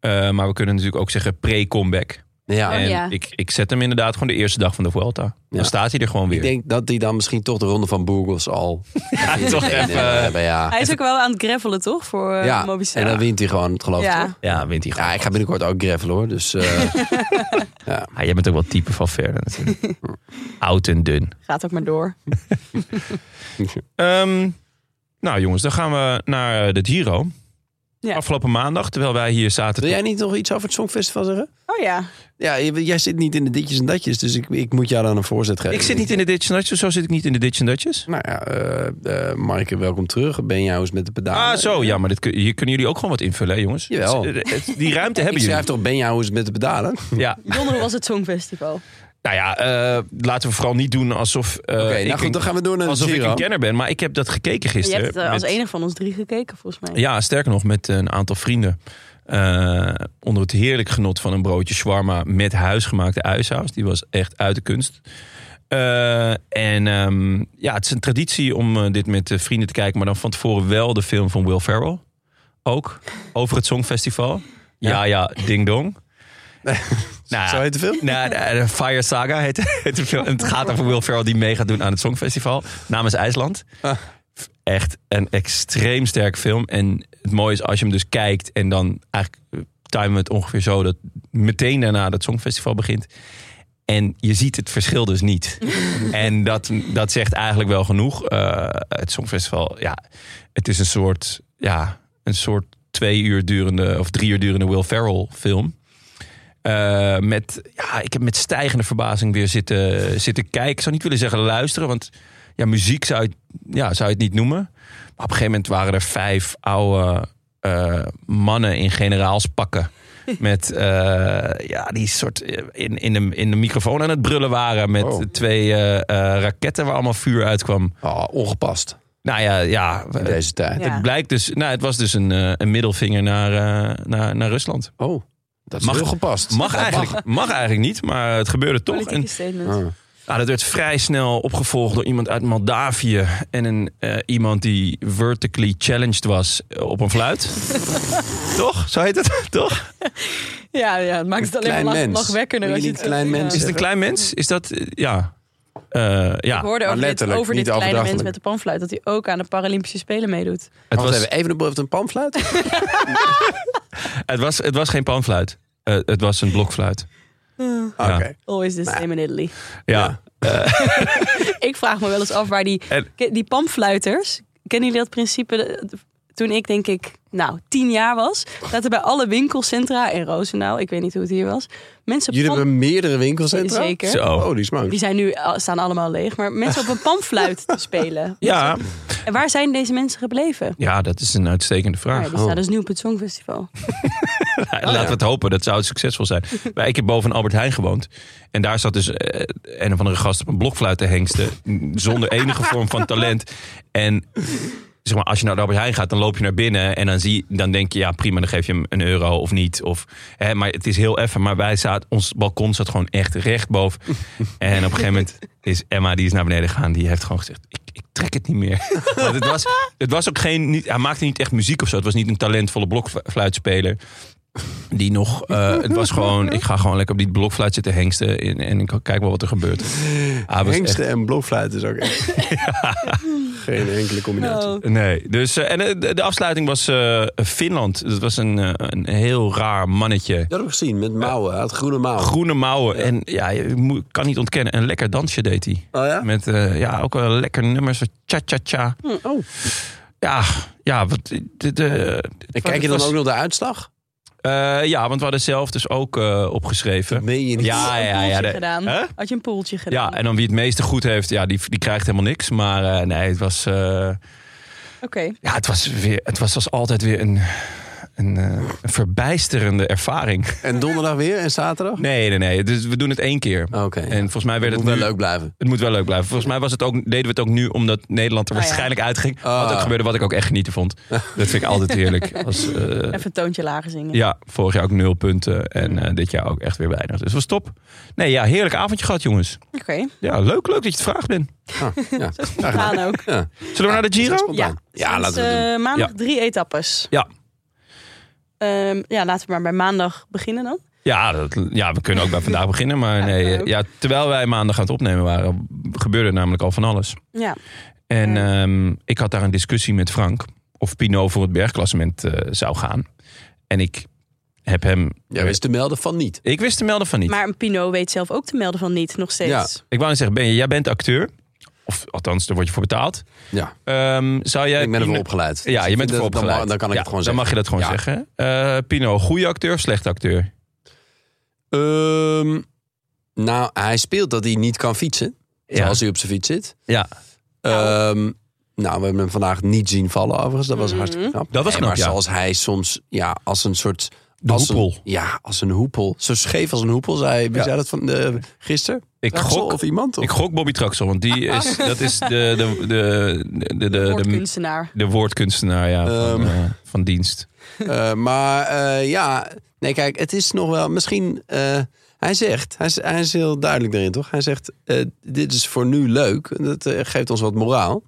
Eh, maar we kunnen natuurlijk ook zeggen pre-comeback. Ja, Oh, en ja. ik, ik zet hem inderdaad gewoon de eerste dag van de Vuelta. Dan Ja. staat hij er gewoon weer. ik denk dat hij dan misschien toch de ronde van Burgos al... [laughs] Ja, toch even, maar ja. Hij is ook wel aan het gravelen, toch? Voor uh, ja, en dan wint hij gewoon, geloof ik Ja. toch? ja, wint hij gewoon. Ja, ik ga binnenkort ook gravelen hoor. Dus eh, [laughs] Ah, jij bent ook wel type van verder natuurlijk. [laughs] Oud en dun. Gaat ook maar door. Ehm, nou jongens, dan gaan we naar de Giro. Ja. Afgelopen maandag, terwijl wij hier zaten... wil jij niet nog iets over het Songfestival zeggen? Oh ja. Ja, jij zit niet in de ditjes en datjes. Dus ik, ik moet jou dan een voorzet geven. Ik zit niet in de Ditch and Dutches, zo zit ik niet in de Ditch and Dutches. Nou ja, eh eh Maaike, welkom terug. Ben eens met de pedalen? Ah, zo, ja, maar dit, kun- hier kunnen jullie ook gewoon wat invullen, hè, jongens. Jawel. Het- het- die ruimte [laughs] Ik hebben schrijf jullie. toch Ben jou eens met de pedalen? Ja, Donderdag was het Songfestival. Nou ja, eh, laten we vooral niet doen alsof, eh, Oké, ik, nou goed, dan gaan we door naar alsof ik een kenner ben. Maar ik heb dat gekeken Je gisteren. hebt het eh, als enige van ons drie gekeken, volgens mij. Ja, sterker nog, met een aantal vrienden. Eh, onder het heerlijk genot van een broodje shawarma met huisgemaakte uisaus. Die was echt uit de kunst. Eh, en ehm, ja, het is een traditie om dit met vrienden te kijken. Maar dan van tevoren wel de film van Will Ferrell. Ook, over het Songfestival. Ja, ja, ding dong. [laughs] nou, Zo heet de film? nou, de, Fire Saga heet, [laughs] heet de film. En het gaat over Will Ferrell die mee gaat doen aan het Songfestival. Namens IJsland. Ah. Echt een extreem sterk film. En het mooie is als je hem dus kijkt en dan eigenlijk eh, timen we het ongeveer zo dat meteen daarna dat Songfestival begint. En je ziet het verschil dus niet. [laughs] en dat, dat zegt eigenlijk wel genoeg. Eh, het Songfestival, ja, het is een soort, ja, een soort twee uur durende of drie uur durende Will Ferrell film. Eh, met, ja, ik heb met stijgende verbazing weer zitten, zitten kijken. Ik zou niet willen zeggen luisteren, want ja, muziek zou je, ja, zou je het niet noemen. Maar op een gegeven moment waren er vijf oude eh, mannen in generaalspakken. [laughs] Met eh, ja, die soort in, in, de, in de microfoon aan het brullen waren. Met Oh. twee raketten waar allemaal vuur uitkwam. Oh, ongepast Nou ja, ja in deze tijd. Ja. het blijkt dus. Nou, het was dus een, een middelvinger naar, naar, naar Rusland. Oh, dat is Mag- heel gepast. Mag eigenlijk, mag eigenlijk niet, maar het gebeurde toch. En, Politieke statement. Ah. nou, dat werd vrij snel opgevolgd door iemand uit Moldavië. En een, eh, iemand die vertically challenged was eh, op een fluit. [laughs] Toch? Zo heet het? [laughs] Toch? Ja, ja, het maakt het alleen maar lachwekkender. Als je het- klein mens Is het een klein mens? Is dat... eh, ja. Eh, ja. Ik hoorde over dit, letterlijk, over dit kleine mens met de panfluit... dat hij ook aan de Paralympische Spelen meedoet. Het, was, even, heeft een panfluit? [laughs] het, was, het was geen panfluit. Eh, het was een blokfluit. Oké. Always the same in Italy. Ja. [laughs] Ik vraag me wel eens af waar die, En- die panfluiters... Kennen jullie dat principe? Toen ik denk ik, nou, tien jaar was... dat er bij alle winkelcentra in Roosendaal... ik weet niet hoe het hier was... mensen Jullie pan- hebben meerdere winkelcentra? Zeker. Zo. Oh, die smaak. Die zijn nu, staan allemaal leeg. Maar mensen op een panfluit te spelen. [laughs] Ja. En waar zijn deze mensen gebleven? ja, dat is een uitstekende Ja, vraag. die staan dus nu op het Songfestival. [laughs] [laughs] Laten we het hopen, dat zou succesvol zijn. Maar ik heb boven Albert Heijn gewoond. En daar zat dus eh, een of andere gast op een blokfluit te hengsten. Zonder enige vorm van talent. En zeg maar, als je naar de Albert Heijn gaat, dan loop je naar binnen. En dan, zie, dan denk je, ja prima, dan geef je hem een euro of niet. Of, hè, maar het is heel effen. Maar wij zaten, ons balkon zat gewoon echt recht boven. [laughs] En op een gegeven moment is Emma, die is naar beneden gegaan. Die heeft gewoon gezegd, ik, ik trek het niet meer. [laughs] Want het, was, het was ook geen, niet, hij maakte niet echt muziek of zo. Het was niet een talentvolle blokfluitspeler. Die nog, eh, het was gewoon, ik ga gewoon lekker op die blokfluit zitten hengsten. En, en ik kijk wel wat er gebeurt. Hengsten echt- en blokfluit is ook echt... [laughs] Geen enkele combinatie. Oh. Nee, dus eh, en eh, de, de afsluiting was eh, Finland. Dat was een, een heel raar mannetje. Dat heb ik gezien, met mouwen. Hij had groene mouwen. Groene mouwen. En ja, je moet- kan niet ontkennen. Een lekker dansje deed hij. Oh ja? Met eh, ja, ook wel een lekker nummer. Zo cha-cha-cha. Oh. Ja, ja. Wat, de, de, En kijk je dan ook nog de uitslag? Eh, ja, want we hadden zelf dus ook eh, opgeschreven. Meen je niet? Ja, ja, ja. De- gedaan. Had je een poeltje gedaan? Ja, en dan wie het meeste goed heeft, ja, die, die krijgt helemaal niks. Maar eh, nee, het was, Oké. ja, het was weer, het was als altijd weer een, een, eh, een verbijsterende ervaring. En donderdag weer en zaterdag? Nee, nee, nee. Dus we doen het één keer. Oké. En volgens mij werd het het, moet wel leuk blijven. Het moet wel leuk blijven. Volgens mij was het ook, deden we het ook nu omdat Nederland er Ah, ja. waarschijnlijk uitging. Ah. Wat ook gebeurde, wat ik ook echt genieten vond. Dat vind ik altijd heerlijk. Als, eh, Even een toontje lager zingen. ja, vorig jaar ook nul punten. En eh, dit jaar ook echt weer weinig. Dus het was top. Nee, ja, heerlijk avondje gehad, jongens. Oké. Ja, leuk, leuk dat je het vraagt bent. Ah, ja. [laughs] We gaan ook. Ja. Zullen we naar de Giro? Ja, Sinds, laten we doen. eh, maandag Ja. drie etappes. Ja. Ehm, ja, laten we maar bij maandag beginnen dan. Ja, dat, ja, we kunnen ook bij vandaag [laughs] beginnen. Maar Ja, nee, ja, terwijl wij maandag aan het opnemen waren, gebeurde er namelijk al van alles. Ja. En Ja. ehm, ik had daar een discussie met Frank of Pinot voor het bergklassement eh, zou gaan. En ik heb hem. Jij wist te melden van niet. Ik wist te melden van niet. Maar een Pinot weet zelf ook te melden van niet, nog steeds. Ja. Ik wou zeggen, ben je, jij bent acteur. Of althans, daar word je voor betaald. Ja, Ehm, zou jij ik ben ervoor opgeleid. Ja, Dus je bent ervoor dan opgeleid. Dan kan ik Ja, het gewoon Dan zeggen. mag je dat gewoon Ja. zeggen. Eh Pino, goede acteur of slechte acteur? Ehm, nou, hij speelt dat hij niet kan fietsen. Ja. Zoals hij op zijn fiets zit. Ja, Ehm, nou, we hebben hem vandaag niet zien vallen overigens. Dat was Mhm. hartstikke knap. Dat was Nee, knap, Maar ja. zoals hij soms ja, als een soort De als hoepel. Een, ja, als een hoepel. Zo scheef als een hoepel, zei, wie Ja. zei dat van de, gisteren? Ik Traxel gok, Of iemand? Of? ik gok Bobby Traxel, want die is, dat is de, de, de, de, de, Woordkunstenaar. de woordkunstenaar ja, van, Ehm. eh, van dienst. Eh, maar eh, ja, nee, kijk, het is nog wel misschien. eh, hij zegt, hij is, hij is heel duidelijk erin, toch? Hij zegt: eh, Dit is voor nu leuk. Dat eh, geeft ons wat moraal.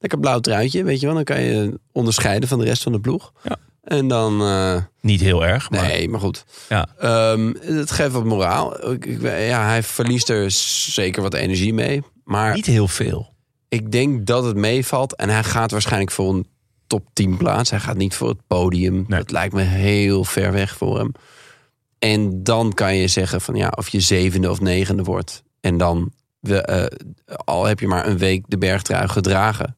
Lekker blauw truitje, weet je wel. Dan kan je onderscheiden van de rest van de ploeg. Ja. En dan. eh, Niet heel erg, maar nee, maar goed. ja. Ehm, het geeft wat moraal. Ik, ik- ja, hij verliest er zeker wat energie mee. Maar niet heel veel. ik denk dat het meevalt. En hij gaat waarschijnlijk voor een top 10 plaats. Hij gaat niet voor het podium. Nee. Dat lijkt me heel ver weg voor hem. En dan kan je zeggen van ja, of je zevende of negende wordt. En dan, we, eh, al heb je maar een week de bergtrui gedragen.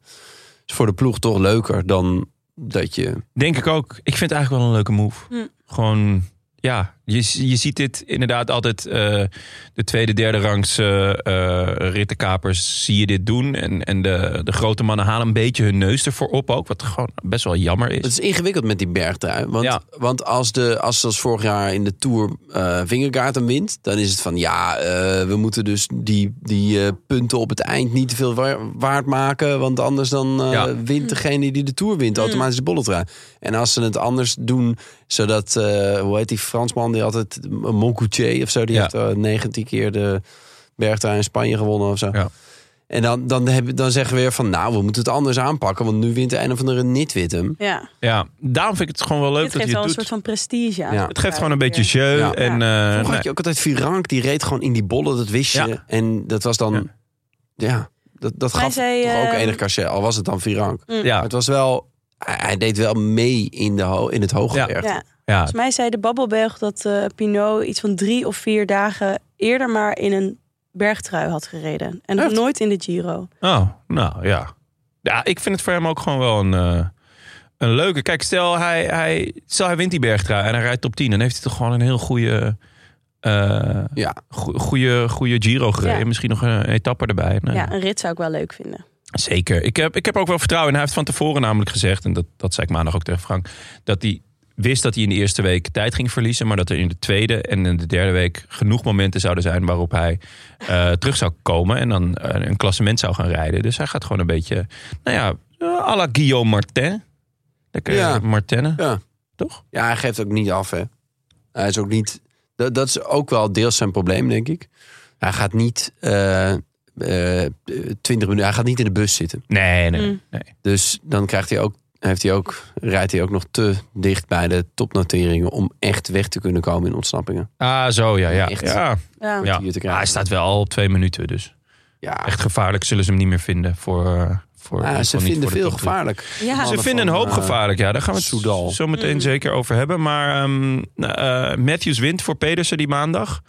Is voor de ploeg toch leuker dan dat je... Denk ik ook. Ik vind het eigenlijk wel een leuke move. Hm. Gewoon, ja, je, je ziet dit inderdaad altijd. eh, de tweede, derde rangs eh eh, rittenkapers zie je dit doen. En, en de, de grote mannen halen een beetje hun neus ervoor op ook. Wat gewoon best wel jammer Het is. is ingewikkeld met die bergtrui. Want, Ja. want als, de, als zoals vorig jaar in de Tour eh Vingegaard hem wint... dan is het van ja, eh, we moeten dus die, die eh, punten op het eind niet te veel wa- waard maken. Want anders dan eh, Ja. wint degene die de Tour wint automatisch de bolletrui. En als ze het anders doen, zodat... eh, hoe heet die Fransman die altijd... Moncoutier of zo, die Ja. heeft uh, 19 keer de bergtrui in Spanje gewonnen of zo. Ja. En dan, dan, heb, dan zeggen we weer van, nou, we moeten het anders aanpakken. Want nu wint de een of andere nitwit hem. Ja, Ja, daarom vind ik het gewoon wel leuk dat geeft je wel het een doet. soort van prestige aan. Ja. Het geeft gewoon een beetje jeu. Ja. En, eh, Vroeger nee. had je ook altijd Virank, die reed gewoon in die bollen, dat wist je. Ja. En dat was dan, Ja. ja, dat, dat Hij gaf zei, toch ook ehm, enig cachet, al was het dan Virank. Maar ja, het was wel, hij deed wel mee in, de ho in het hooggebergte. Ja. Ja, Volgens mij zei de Babbelberg dat eh Pinot iets van drie of vier dagen eerder maar in een bergtrui had gereden. En nog nooit in de Giro. Oh, nou ja. Ja, ik vind het voor hem ook gewoon wel een, eh, een leuke. Kijk, stel hij, hij, stel hij wint die bergtrui en hij rijdt top 10. Dan heeft hij toch gewoon een heel goede, eh Ja. go- goede, goede Giro gereden. Ja. Misschien nog een etappe erbij. Nee. Ja, een rit zou ik wel leuk vinden. Zeker. Ik heb, ik heb ook wel vertrouwen. Hij heeft van tevoren namelijk gezegd, en dat, dat zei ik maandag ook tegen Frank, dat hij wist dat hij in de eerste week tijd ging verliezen, maar dat er in de tweede en in de derde week genoeg momenten zouden zijn waarop hij eh, terug zou komen en dan eh, een klassement zou gaan rijden. Dus hij gaat gewoon een beetje, nou ja, eh, à la Guillaume Martin. Lekker Ja. Martenne, Ja. toch? ja, hij geeft ook niet af, hè. Hij is ook niet, dat, dat is ook wel deels zijn probleem, denk ik. Hij gaat niet eh, eh, 20 minuten, hij gaat niet in de bus zitten. Nee, nee, Mm. nee. Dus dan krijgt hij ook, heeft hij ook, rijdt hij ook nog te dicht bij de topnoteringen om echt weg te kunnen komen in ontsnappingen. Ah, zo, ja, ja. Echt. ja. Hij staat wel al op twee minuten, dus Ja, echt gevaarlijk zullen ze hem niet meer vinden voor... eh, voor ze vinden voor veel gevaarlijk. Ja. Ze vinden een hoop eh, gevaarlijk, ja. Daar gaan we het Soudal. zo meteen Mm. zeker over hebben. Maar ehm, eh, Matthews wint voor Pedersen die maandag.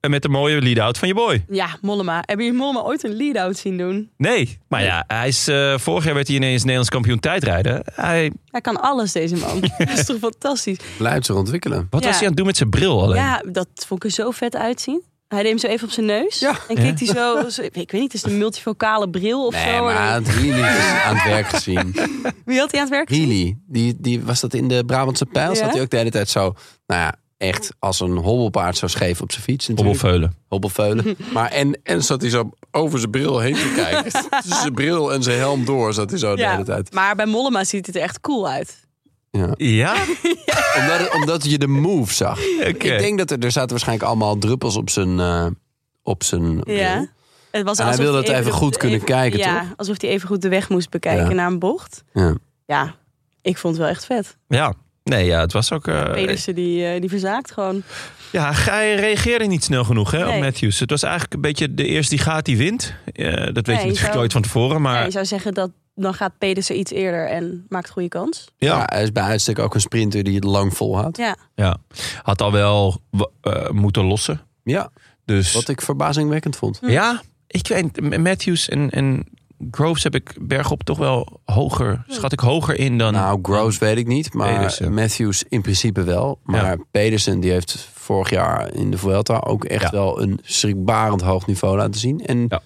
En met een mooie lead-out van je boy. Ja, Mollema. Hebben jullie Mollema ooit een lead-out zien doen? Nee, maar ja, hij is, eh, vorig jaar werd hij ineens Nederlands kampioen tijdrijden. Hij, Hij kan alles, deze man. [laughs] dat is toch fantastisch? Blijft zich ontwikkelen. wat Ja. was hij aan het doen met zijn bril alleen? Ja, dat vond ik er zo vet uitzien. Hij deed hem zo even op zijn neus. Ja. En keek hij zo, zo- Ik weet niet, is het een multifocale bril of Nee, zo? maar hij En- had Healy is aan het werk gezien. [laughs] Wie had hij aan het werk? gezien? Healy, die, die, was dat in de Brabantse pijl? Ja. Zat hij ook de hele tijd zo, nou ja, echt als een hobbelpaard zo scheef op zijn fiets. natuurlijk. Hobbelveulen. Hobbelveulen. [laughs] Maar en, en zat hij zo over zijn bril heen te kijken. [laughs] Tussen zijn bril en zijn helm door zat hij zo de Ja, hele tijd. maar bij Mollema ziet het er echt cool uit. Ja. Ja? [laughs] Omdat, omdat je de move zag. Ik denk dat er, er zaten waarschijnlijk allemaal druppels op zijn, eh, op zijn bril. Ja. Het was En hij wilde het even goed kunnen kijken, ja, toch? alsof hij even goed de weg moest bekijken Ja. naar een bocht. Ja. Ja, ik vond het wel echt vet. Ja. Nee, ja, het was ook... eh, Pedersen die, eh, die verzaakt gewoon. ja, hij reageerde niet snel genoeg hè, Nee. op Matthews. Het was eigenlijk een beetje de eerste die gaat, die wint. Eh, dat weet je je natuurlijk zou- nooit van tevoren, maar... Ja, je zou zeggen dat dan gaat Pedersen iets eerder en maakt goede kans. Ja. hij is bij uitstek ook een sprinter die het lang volhoudt. Ja, Ja, had al wel eh, moeten lossen. Ja, Dus wat ik verbazingwekkend vond. ja, ik weet Matthews en, en Groves heb ik bergop toch wel hoger, schat ik hoger in dan. Nou, Groves weet ik niet, maar Pedersen. Matthews in principe wel. Maar Pedersen die heeft vorig jaar in de Vuelta ook echt Ja. wel een schrikbarend hoog niveau laten zien. En, Ja.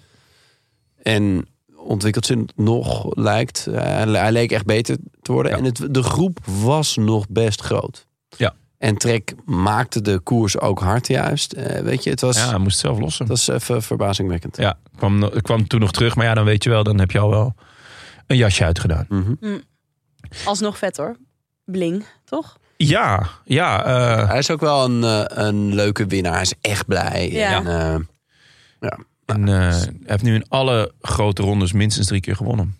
en ontwikkelt zich nog, lijkt. eh, hij, hij leek echt beter te worden. Ja. En het, de groep was nog best groot. En Trek maakte de koers ook hard juist. Eh, weet je, het was, Ja, hij moest zelf lossen. het was even verbazingwekkend. Ja, kwam, kwam toen nog terug. Maar ja, dan weet je wel, dan heb je al wel een jasje uitgedaan. Mhm. Alsnog vet hoor. Bling, toch? Ja, ja. eh, Hij is ook wel een, eh, een leuke winnaar. Hij is echt blij. Ja. En, eh, ja. en, eh, hij heeft nu in alle grote rondes minstens drie keer gewonnen.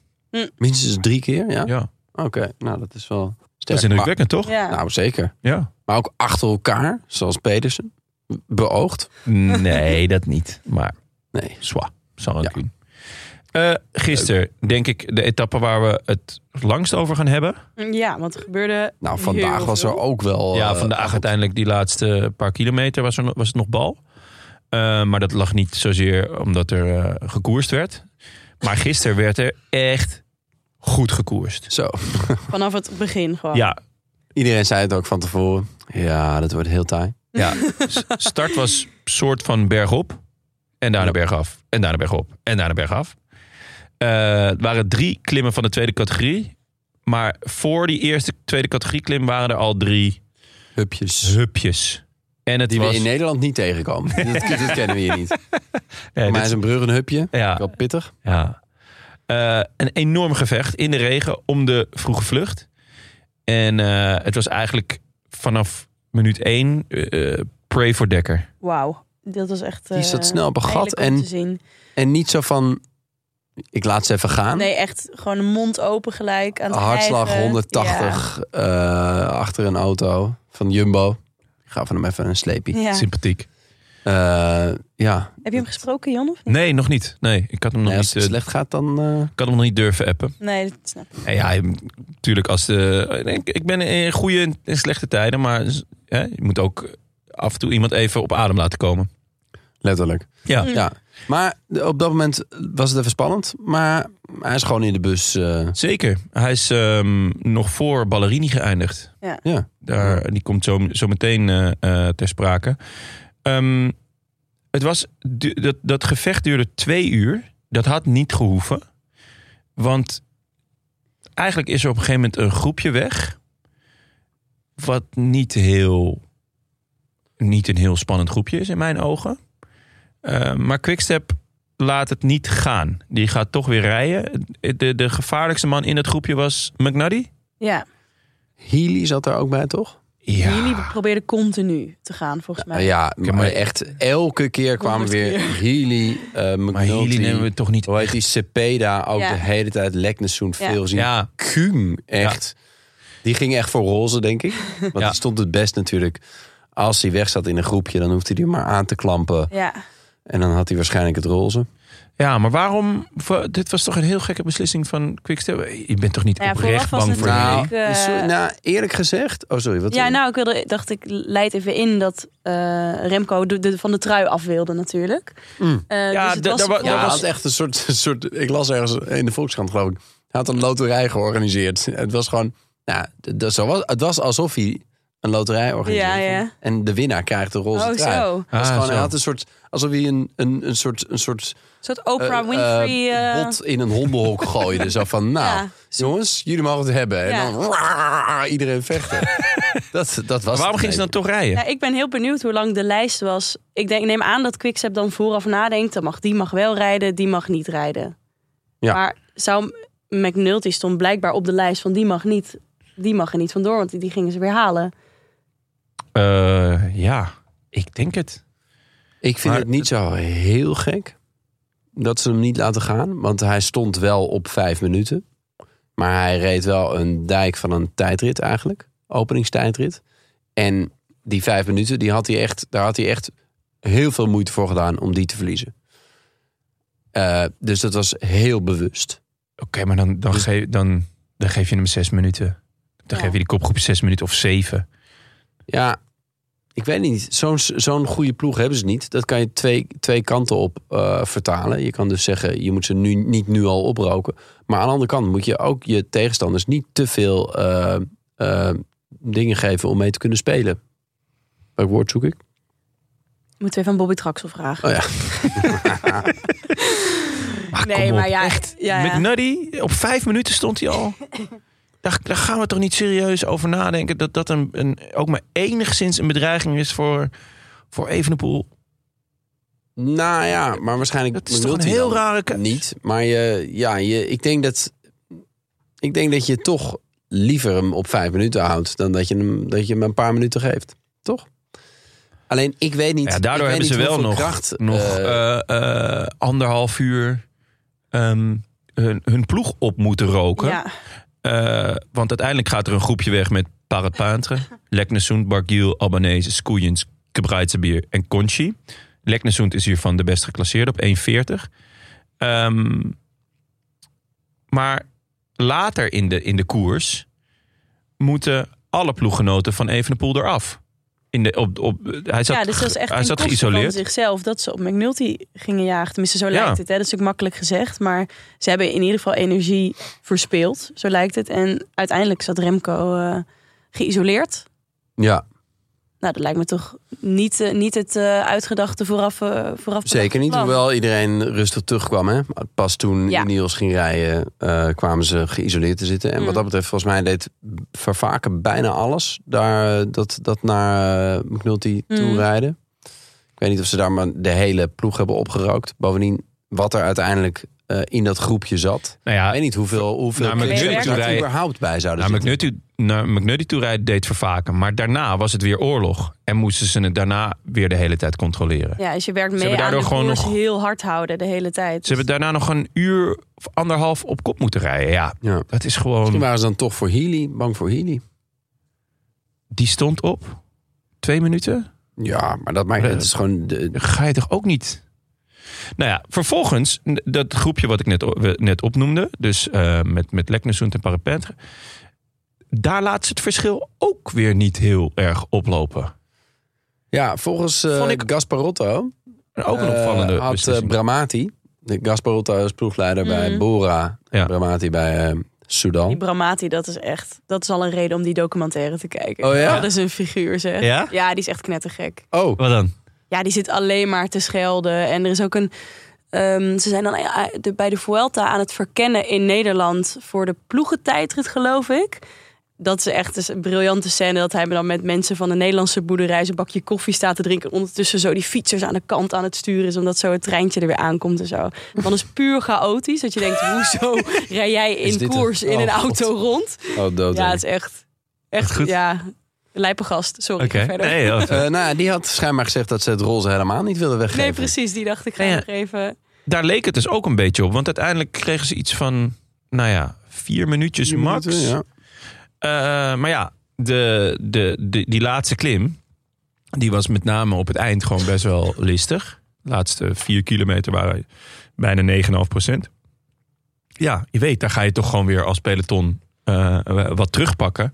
Minstens drie keer, ja? Ja, Oké, nou dat is wel dat sterk. is indrukwekkend, toch? Ja. Nou, zeker. Ja. Maar ook achter elkaar, zoals Pedersen. Beoogd. Nee, [laughs] dat niet. Maar Nee. zwa, zal het doen. Eh, gisteren, denk ik, de etappe waar we het langst over gaan hebben. Ja, want er gebeurde Nou, vandaag heel was er ook wel... ja, eh, vandaag uiteindelijk die laatste paar kilometer was, er, was het nog bal. Eh, maar dat lag niet zozeer omdat er eh, gekoerst werd. Maar gisteren werd er echt goed gekoerst. Zo. Vanaf het begin gewoon. Ja, Iedereen zei het ook van tevoren. Ja, dat wordt heel taai. ja. Start was soort van bergop. En daarna bergaf. En daarna bergop. En daarna bergaf. Eh, het waren drie klimmen van de tweede categorie. Maar voor die eerste tweede categorie klim waren er al drie Hupjes. hupjes. En het Die was... we in Nederland niet tegenkomen. [laughs] dat, dat kennen we hier niet. Nee, maar dit- is een brug een hupje. ja, Wel pittig. ja. Eh, een enorm gevecht in de regen om de vroege vlucht. En eh, het was eigenlijk vanaf minuut één eh, pray for Dekker. Wauw. Dat was echt. Die zat eh, snel op een gat en-. En niet zo van... Ik laat ze even gaan. Nee, echt gewoon een mond open gelijk. Aan het Hartslag hijgen. 180 eh, achter een auto van Jumbo. Ik ga van hem even een. Ja. Sympathiek. Eh, ja, Heb je hem gesproken, Jan? Of niet? Nee, nog niet. Nee, ik had hem nog Nee, als niet. het eh, slecht gaat dan... eh, ik had hem nog niet durven appen. Nee, dat snap ik. En ja, natuurlijk als de. Ik, ik ben in goede en slechte tijden, maar hè, je moet ook af en toe iemand even op adem laten komen. letterlijk. Ja, Ja. Maar op dat moment was het even spannend. Maar hij is gewoon in de bus. eh, zeker. Hij is ehm, nog voor Ballerini geëindigd. ja. Daar, die komt zo, zo meteen eh, eh, ter sprake. Ehm, het was, dat, dat gevecht duurde twee uur. Dat had niet gehoeven. Want eigenlijk is er op een gegeven moment een groepje weg. Wat niet heel. Niet een heel spannend groepje is in mijn ogen. Eh, maar Quickstep laat het niet gaan. Die gaat toch weer rijden. De, de gevaarlijkste man in het groepje was McNuddy. Ja, Healy zat er ook bij, toch? Ja. jullie probeerden continu te gaan, volgens mij. Ja, maar, maar- echt elke keer kwamen weer Healy, eh Maar Healy nemen we toch niet hoe heet die, Cepeda, ook Ja. de hele tijd Leknessoen Ja. veel zien. Ja, Kuhn, echt. Die ging echt voor roze, denk ik. Want Ja. die stond het best natuurlijk. Als hij weg zat in een groepje, dan hoefde hij maar aan te klampen. Ja, En dan had hij waarschijnlijk het roze. Ja, maar waarom? Dit was toch een heel gekke beslissing van Quickstep. Je bent toch niet Ja, oprecht bang voor Nou, eh, zo- nou, eerlijk gezegd... Oh, sorry. Wat ja nou, ik wilde, dacht ik, leid even in dat eh, Remco de, de- van de trui af wilde natuurlijk. Mm. Eh, Ja, dus was Ja, dat was- echt een soort, een soort... Ik las ergens in de Volkskrant, geloof ik. Hij had een loterij georganiseerd. Het was gewoon... Nou, d- d- zo was, het was alsof hij een loterij organiseerde. Ja, ja. En de winnaar krijgt de roze Oh, trui. zo. Het was Ah, gewoon, zo. hij had een soort... Alsof hij een, een, een soort... Een soort Een soort Oprah Winfrey. eh, eh, bot in een hondenhok gooide. Zo van, [laughs] nou, Ja. jongens, jullie mogen het hebben. En dan raar, [laughs] iedereen vechten. [laughs] dat, dat was Waarom het ging ze dan toch rijden? Ja, ik ben heel benieuwd hoe lang de lijst was. Ik, denk, ik neem aan dat Quickstep dan vooraf nadenkt. Dan mag die mag wel rijden, die mag niet rijden. Ja. Maar zou McNulty stond blijkbaar op de lijst van die mag niet. Die mag er niet vandoor, want die, die gingen ze weer halen. Eh, ja, ik denk het. Ik vind Maar het niet zo heel gek dat ze hem niet laten gaan. Want hij stond wel op vijf minuten. Maar hij reed wel een dijk van een tijdrit eigenlijk. Openingstijdrit. En die vijf minuten, die had hij echt, daar had hij echt heel veel moeite voor gedaan om die te verliezen. Eh, dus dat was heel bewust. Oké, maar dan, dan, Dus- geef, dan, dan geef je hem zes minuten. Dan Ja. geef je die kopgroep zes minuten of zeven. Ja, ik weet niet. Zo'n zo'n goede ploeg hebben ze niet. Dat kan je twee, twee kanten op eh, vertalen. Je kan dus zeggen, je moet ze nu niet nu al oproken. Maar aan de andere kant moet je ook je tegenstanders niet te veel eh, eh, dingen geven om mee te kunnen spelen. Welk woord zoek ik? Moeten we even aan Bobby Traxel vragen. Oh ja. [laughs] Ah, nee, kom maar op, ja, echt. ja, ja. McNuddy, op vijf minuten stond hij al. [laughs] daar, daar gaan we toch niet serieus over nadenken... dat dat een, een, ook maar enigszins een bedreiging is voor, voor Evenepoel? Nou ja, maar waarschijnlijk Dat is toch een heel rare? Niet, maar je, ja, je, ik, denk dat, ik denk dat je toch liever hem op vijf minuten houdt... dan dat je hem, dat je hem een paar minuten geeft. Toch? Alleen, ik weet niet... Ja, daardoor hebben ze wel nog, kracht, nog eh, eh, eh, anderhalf uur ehm, hun, hun ploeg op moeten roken. Ja, Eh, want uiteindelijk gaat er een groepje weg met Parapantre, Leknesund, [laughs] Bargiel, Albanese, Skoeiens, Gebreidsebier en Conchi. Leknesund is hiervan de best geclasseerd op 1,40. Ehm, maar later in de, in de koers moeten alle ploeggenoten van Evenepoel eraf. In de, op, op, hij zat, ja dus dat is echt hij zat koste van geïsoleerd. zichzelf dat ze op McNulty gingen jagen. Tenminste, zo Ja. lijkt het. Hè? Dat is natuurlijk makkelijk gezegd. Maar ze hebben in ieder geval energie verspeeld. Zo lijkt het. En uiteindelijk zat Remco eh, geïsoleerd. ja, Nou, dat lijkt me toch niet, eh, niet het eh, uitgedachte vooraf, eh, vooraf zeker niet. plan. Hoewel iedereen rustig terugkwam. Hè? Pas toen Ja. Ineos ging rijden, eh, kwamen ze geïsoleerd te zitten. En wat Mm. dat betreft, volgens mij deed Vervaken bijna alles. Daar, dat, dat naar uh, McNulty toe Mm. rijden. Ik weet niet of ze daar maar de hele ploeg hebben opgerookt. Bovendien, wat er uiteindelijk eh, in dat groepje zat. Nou ja, Ik weet niet hoeveel, hoeveel Naar McNulty er rijden- überhaupt bij zouden naar zitten. McNulty, naar McNulty toe rijden deed vervaken. Maar daarna was het weer oorlog. En moesten ze het daarna weer de hele tijd controleren. Ja, dus je werkt mee hebben aan de daardoor gewoon nog- heel hard houden de hele tijd. Ze hebben daarna nog een uur of anderhalf op kop moeten rijden. Ja, Ja. dat is gewoon... Misschien waren ze dan toch voor Healy, bang voor Healy. Die stond op twee minuten. Ja, maar dat maakt het is gewoon. De, ga je toch ook niet... Nou ja, vervolgens, dat groepje wat ik net, net opnoemde... dus eh, met, met Leknesund en Parapentre... daar laat ze het verschil ook weer niet heel erg oplopen. ja, volgens eh Vond ik- Gasparotto Ook een eh, opvallende had eh. Bramati, de Gasparotto is ploegleider bij Mhm. Bora, Ja. Bramati bij Sudan. Die Bramati, dat is echt... Dat is al een reden om die documentaire te kijken. Oh ja? Dat is een figuur, zeg. Ja? Ja, die is echt knettergek. Oh, Wat dan? Ja, die zit alleen maar te schelden. En er is ook een... ehm, ze zijn dan bij de Vuelta aan het verkennen in Nederland... voor de ploegentijdrit, geloof ik. Dat is echt dus een briljante scène. Dat hij dan met mensen van de Nederlandse boerderij... zijn bakje koffie staat te drinken. En ondertussen zo die fietsers aan de kant aan het sturen is... omdat zo het treintje er weer aankomt en zo. Dan is puur chaotisch. Dat je denkt, [laughs] hoezo rij jij in koers een- in een Oh, auto rond? oh dood. Ja, het is echt... Echt Goed. Ja, lijpe gast. Sorry, verder. Nee, [laughs] Eh, nou, die had schijnbaar gezegd dat ze het roze helemaal niet wilden weggeven. Nee, precies. Die dacht ik ga Ja, ja. nog even... daar leek het dus ook een beetje op. Want uiteindelijk kregen ze iets van, nou ja, vier minuutjes Vier max. minuten, ja. Eh, maar ja, de, de, de, die laatste klim, die was met name op het eind gewoon best wel listig. De laatste vier kilometer waren bijna 9,5 procent. Ja, je weet, daar ga je toch gewoon weer als peloton eh, wat terugpakken.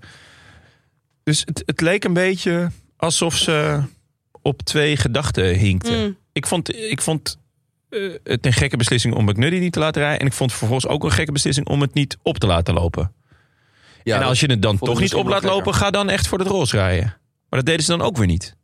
Dus het, het leek een beetje alsof ze op twee gedachten hinkten. Mm. Ik vond, ik vond eh, het een gekke beslissing om McNuddy niet te laten rijden. En ik vond vervolgens ook een gekke beslissing om het niet op te laten lopen. Ja, en als je het dan toch niet op laat lopen, ga dan echt voor het roze rijden. Maar dat deden ze dan ook weer niet.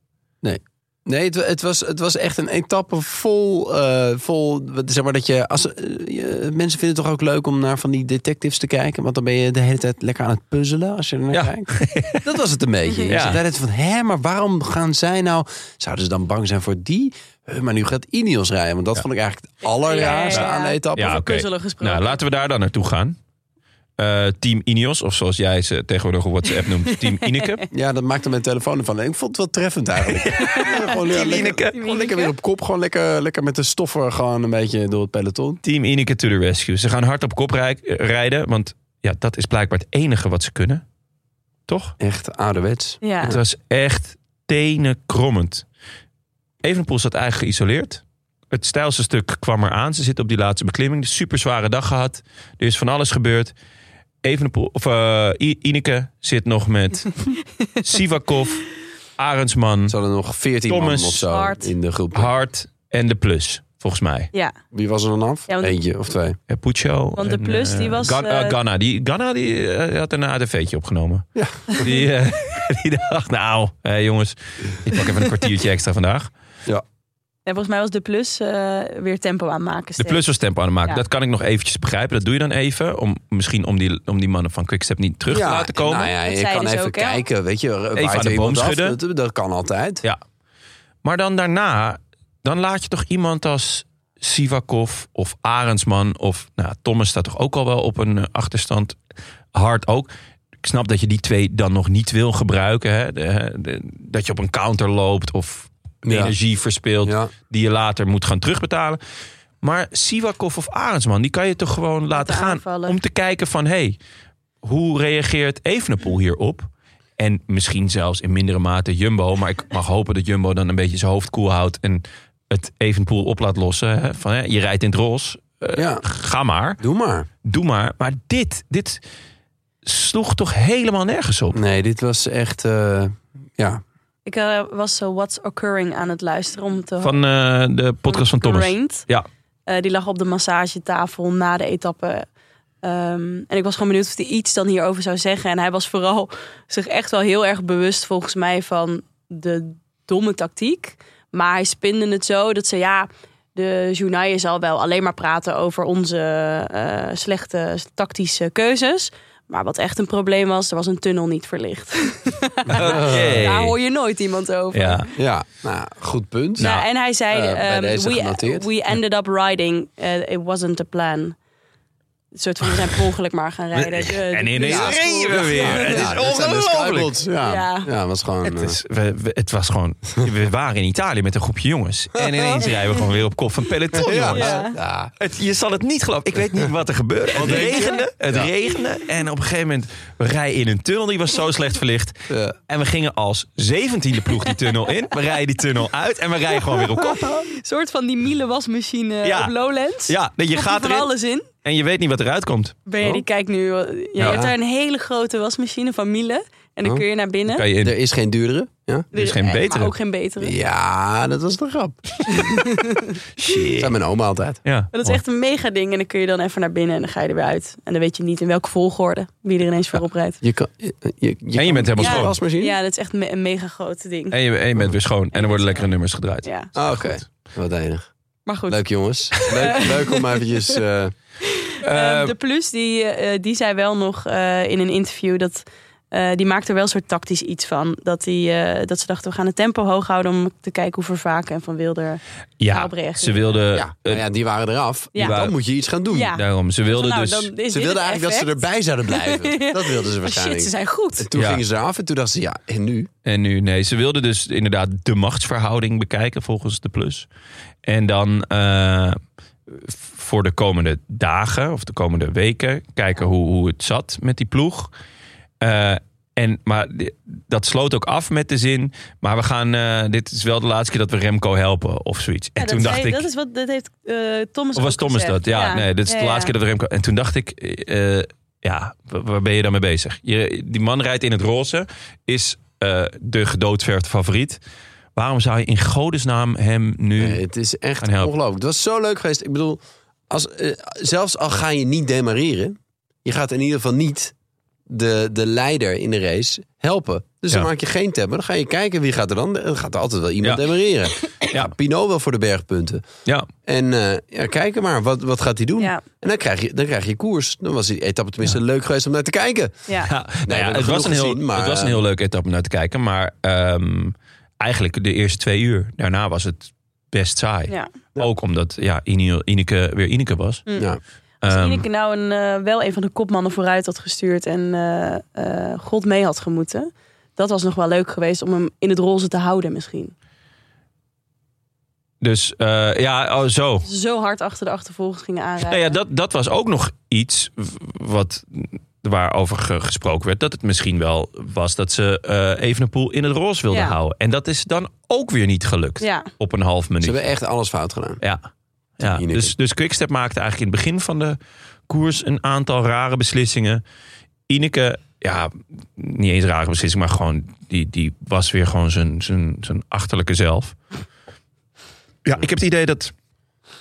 Nee, het, het, was, het was echt een etappe vol, eh, vol zeg maar dat je, als, eh, je- mensen vinden het toch ook leuk om naar van die detectives te kijken, want dan ben je de hele tijd lekker aan het puzzelen als je er naar Ja. kijkt. [laughs] Dat was het een beetje. Je Ja. zit de hele tijd van, hè, maar waarom gaan zij nou, zouden ze dan bang zijn voor die? Maar nu gaat Ineos rijden, want dat vond ik eigenlijk het allerraarste Ja, ja, ja. aan de etappe. Ja, oké. puzzelen gesproken. Nou, laten we daar dan naartoe gaan. Eh, Team Ineos, of zoals jij ze tegenwoordig op WhatsApp noemt, Team [laughs] Ineke. Ja, dat maakte mijn telefoon ervan. Ik vond het wel treffend eigenlijk. [laughs] Ja, gewoon, ja, lekker, Ineke. gewoon lekker weer op kop. Gewoon lekker, lekker met de stoffer gewoon een beetje door het peloton. Team Ineke to the rescue. Ze gaan hard op kop rij- rijden, want ja, dat is blijkbaar het enige wat ze kunnen. Toch? Echt ouderwets. Ja. Het was echt tenenkrommend. Evenepoel zat eigenlijk geïsoleerd. Het stijlste stuk kwam eraan. Ze zitten op die laatste beklimming. De super zware dag gehad. Er is van alles gebeurd. Evenepoel, of eh, I- Ineke zit nog met [laughs] Sivakov, Arendsman, Ze hadden nog 14 Thomas, man of zo Hart. in de groep. Hart en de Plus, volgens mij. ja. Wie was er dan af? Ja, want- Eentje of twee. Ja, Puccio. Want de en, Plus, eh, die was, Gan- eh, eh, Ganna, die, Ganna die, eh, had een ADV'tje opgenomen. Ja. Die, eh, [laughs] die dacht, nou eh, jongens, ik pak even een kwartiertje [laughs] extra vandaag. Ja. En volgens mij was de plus eh, weer tempo aan het maken. De plus was tempo aan het maken. Ja. Dat kan ik nog eventjes begrijpen. Dat doe je dan even. Om, misschien om die, om die mannen van Quickstep niet terug te laten komen. Nou ja, je kan even ook, kijken, weet je. Even aan de boom schudden. Dat, dat kan altijd. Ja. Maar dan daarna, dan laat je toch iemand als Sivakov of Arendsman of nou, Thomas staat toch ook al wel op een eh, achterstand. Hard ook. Ik snap dat je die twee dan nog niet wil gebruiken. Hè? De- de- dat je op een counter loopt of Ja. energie verspeelt Ja. die je later moet gaan terugbetalen. Maar Sivakov of Arendsman, die kan je toch gewoon laten gaan aanvallen. om te kijken van hey, hoe reageert Evenepoel hierop? En misschien zelfs in mindere mate Jumbo. Maar ik mag hopen dat Jumbo dan een beetje zijn hoofd koel houdt. En het Evenepoel op laat lossen. Hè? Van, hè, je rijdt in het roze. eh, Ja. Ga maar. Doe maar. Doe maar. Maar dit, dit sloeg toch helemaal nergens op. Nee, dit was echt... eh, ja. Ik eh, was zo What's Occurring aan het luisteren om te Van eh, de podcast van Thomas. Ja. Eh, die lag op de massagetafel na de etappe. Ehm, en ik was gewoon benieuwd of hij iets dan hierover zou zeggen. En hij was vooral [laughs] zich echt wel heel erg bewust volgens mij van de domme tactiek. Maar hij spinde het zo dat ze ja, de journaal zal wel alleen maar praten over onze eh, slechte tactische keuzes. Maar wat echt een probleem was, er was een tunnel niet verlicht. [laughs] Oké. Daar hoor je nooit iemand over. Ja. Ja, nou, goed punt. Ja, en hij zei, eh, ehm, we, ended up riding, uh, it wasn't a plan. Een soort van, we zijn per ongeluk maar gaan rijden. [laughs] De- En de- ineens ja, reden we weer. Het is ongelooflijk. Ja. Ja. Was gewoon... Het, eh, is, we, we- het was gewoon. We waren in Italië met een groepje jongens. En ineens [laughs] rijden we gewoon weer op kop van peloton. ja. jongens. Ja. Ja. Het, je zal het niet geloven. Ik weet niet wat er gebeurde. Het regende. Het regende. En op een gegeven moment. We rijden in een tunnel. Die was zo slecht verlicht. Ja. En we gingen als zeventiende ploeg die tunnel in. We rijden die tunnel uit. En we rijden gewoon weer op kop. Een soort van die Miele wasmachine Ja. op Lowlands. Ja, je gaat erin. alles in. En je weet niet wat eruit komt. Ben je, die kijkt nu, ja, je Ja. hebt daar een hele grote wasmachine van Miele. En dan Oh. kun je naar binnen. Kan je in. Er is geen duurdere. Ja? Er is geen Eh, betere. Maar ook geen betere. ja, dat was de grap. Dat [laughs] Shit. zei mijn oma altijd. Ja. Dat is echt een mega ding. En dan kun je dan even naar binnen en dan ga je er weer uit. En dan weet je niet in welke volgorde wie er ineens voorop rijdt. Je kan, je, je, je En je kan- bent helemaal Ja. schoon. wasmachine? Ja, dat is echt me- een mega groot ding. En je, en je bent weer schoon. En er worden lekkere nummers gedraaid. Ja, Ah, Oké, wat enig. maar goed. Leuk jongens. Leuk, [laughs] leuk om eventjes... eh, Eh, Eh, de Plus, die, eh, die zei wel nog eh, in een interview dat... eh, die maakte er wel een soort tactisch iets van. Dat, die, eh, dat ze dachten, we gaan het tempo hoog houden... om te kijken hoe Vervaken en Van Wilder ja, ze wilden. ja, nou ja, die waren eraf. Ja. Dan moet je iets gaan doen. Ja. Daarom, ze wilden Nou, dus. Ze wilden eigenlijk dat ze erbij zouden blijven. Ja. [laughs] Dat wilden ze Oh, waarschijnlijk. shit, ze zijn goed. En toen Ja. gingen ze eraf en toen dachten ze, ja, en nu? En nu, nee, ze wilden dus inderdaad de machtsverhouding bekijken volgens de plus. En dan eh, voor de komende dagen of de komende weken kijken hoe, hoe het zat met die ploeg. Eh, en, maar dat sloot ook af met de zin. Maar we gaan. eh, dit is wel de laatste keer dat we Remco helpen of zoiets. Ja, en toen dat dacht zei- ik. Dat is wat dat heeft eh, Thomas Of was ook Thomas gezegd. dat? Ja, nee, dit is Ja, de ja. laatste keer dat we Remco... En toen dacht ik, eh, ja, wa- waar ben je dan mee bezig? Je, die man rijdt in het roze, is eh, de gedoodverfde favoriet. Waarom zou je in godesnaam hem nu... Nee, het is echt ongelooflijk. Het was zo leuk geweest. Ik bedoel, als, eh, zelfs al ga je niet demareren... je gaat in ieder geval niet de, de leider in de race helpen. Dus Ja. dan maak je geen tab. maar Dan ga je kijken wie gaat er dan. Dan gaat er altijd wel iemand Ja. demareren. [laughs] Ja. Pinot wel voor de bergpunten. Ja, En eh ja, kijken maar, wat, wat gaat hij doen? Ja, En dan krijg, je, dan krijg je koers. Dan was die etappe tenminste leuk geweest om naar te kijken. ja. ja, nou het, was een heel, maar, het was een eh, heel leuke etappe om naar te kijken. Maar ehm, eigenlijk de eerste twee uur. Daarna was het best saai. ja. Ook omdat ja, Ine- Ineke weer Ineke was. Hm. Ja. Als Ehm, Ineke nou een, eh, wel een van de kopmannen vooruit had gestuurd en eh, eh, God mee had gemoeten. Dat was nog wel leuk geweest om hem in het roze te houden misschien. dus eh, ja, oh, zo. Zo hard achter de achtervolgers gingen aanrijden. Nou ja, dat, dat was ook nog iets wat, waarover ge- gesproken werd. Dat het misschien wel was dat ze eh Evenepoel in het roze wilden Ja. houden. En dat is dan ook weer niet gelukt Ja, op een half Ze minuut. hebben echt alles fout gedaan. Ja. ja. Dus, dus Quickstep maakte eigenlijk in het begin van de koers een aantal rare beslissingen. Ineke, ja, niet eens rare beslissingen, maar gewoon die, die was weer gewoon zijn, zijn, zijn achterlijke zelf. Ja, ik heb het idee dat,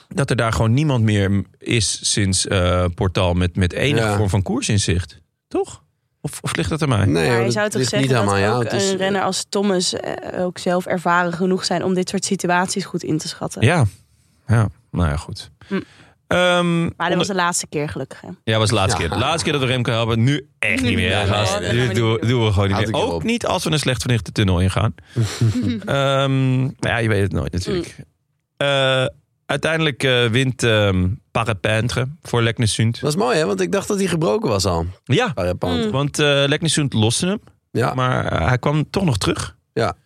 dat er daar gewoon niemand meer is sinds eh Portal met, met enige Ja. vorm van koersinzicht. Toch? Of, of ligt dat aan mij? Nee, Maar je dat zou toch zeggen dat jou. ook is- een renner als Thomas eh, ook zelf ervaren genoeg zijn om dit soort situaties goed in te schatten. Ja. Ja, nou ja, goed. Hm. Ehm, Maar dat onder- was de laatste keer gelukkig. Hè? Ja, was de laatste Ja. keer. De laatste keer dat we Remco helpen. Nu echt niet meer. Ja, gast. dat gaan we doen, doen. doen we gewoon niet Houd meer. Ook niet als we een slecht verlichte tunnel ingaan. [laughs] Ehm maar ja, je weet het nooit natuurlijk. Eh, uiteindelijk eh, wint ehm Parapintre voor Leknesund. Dat is mooi, hè? Want ik dacht dat hij gebroken was al. Ja, Parapant. Mm. want eh Leknesund loste hem. Ja. Maar eh, hij kwam toch nog terug.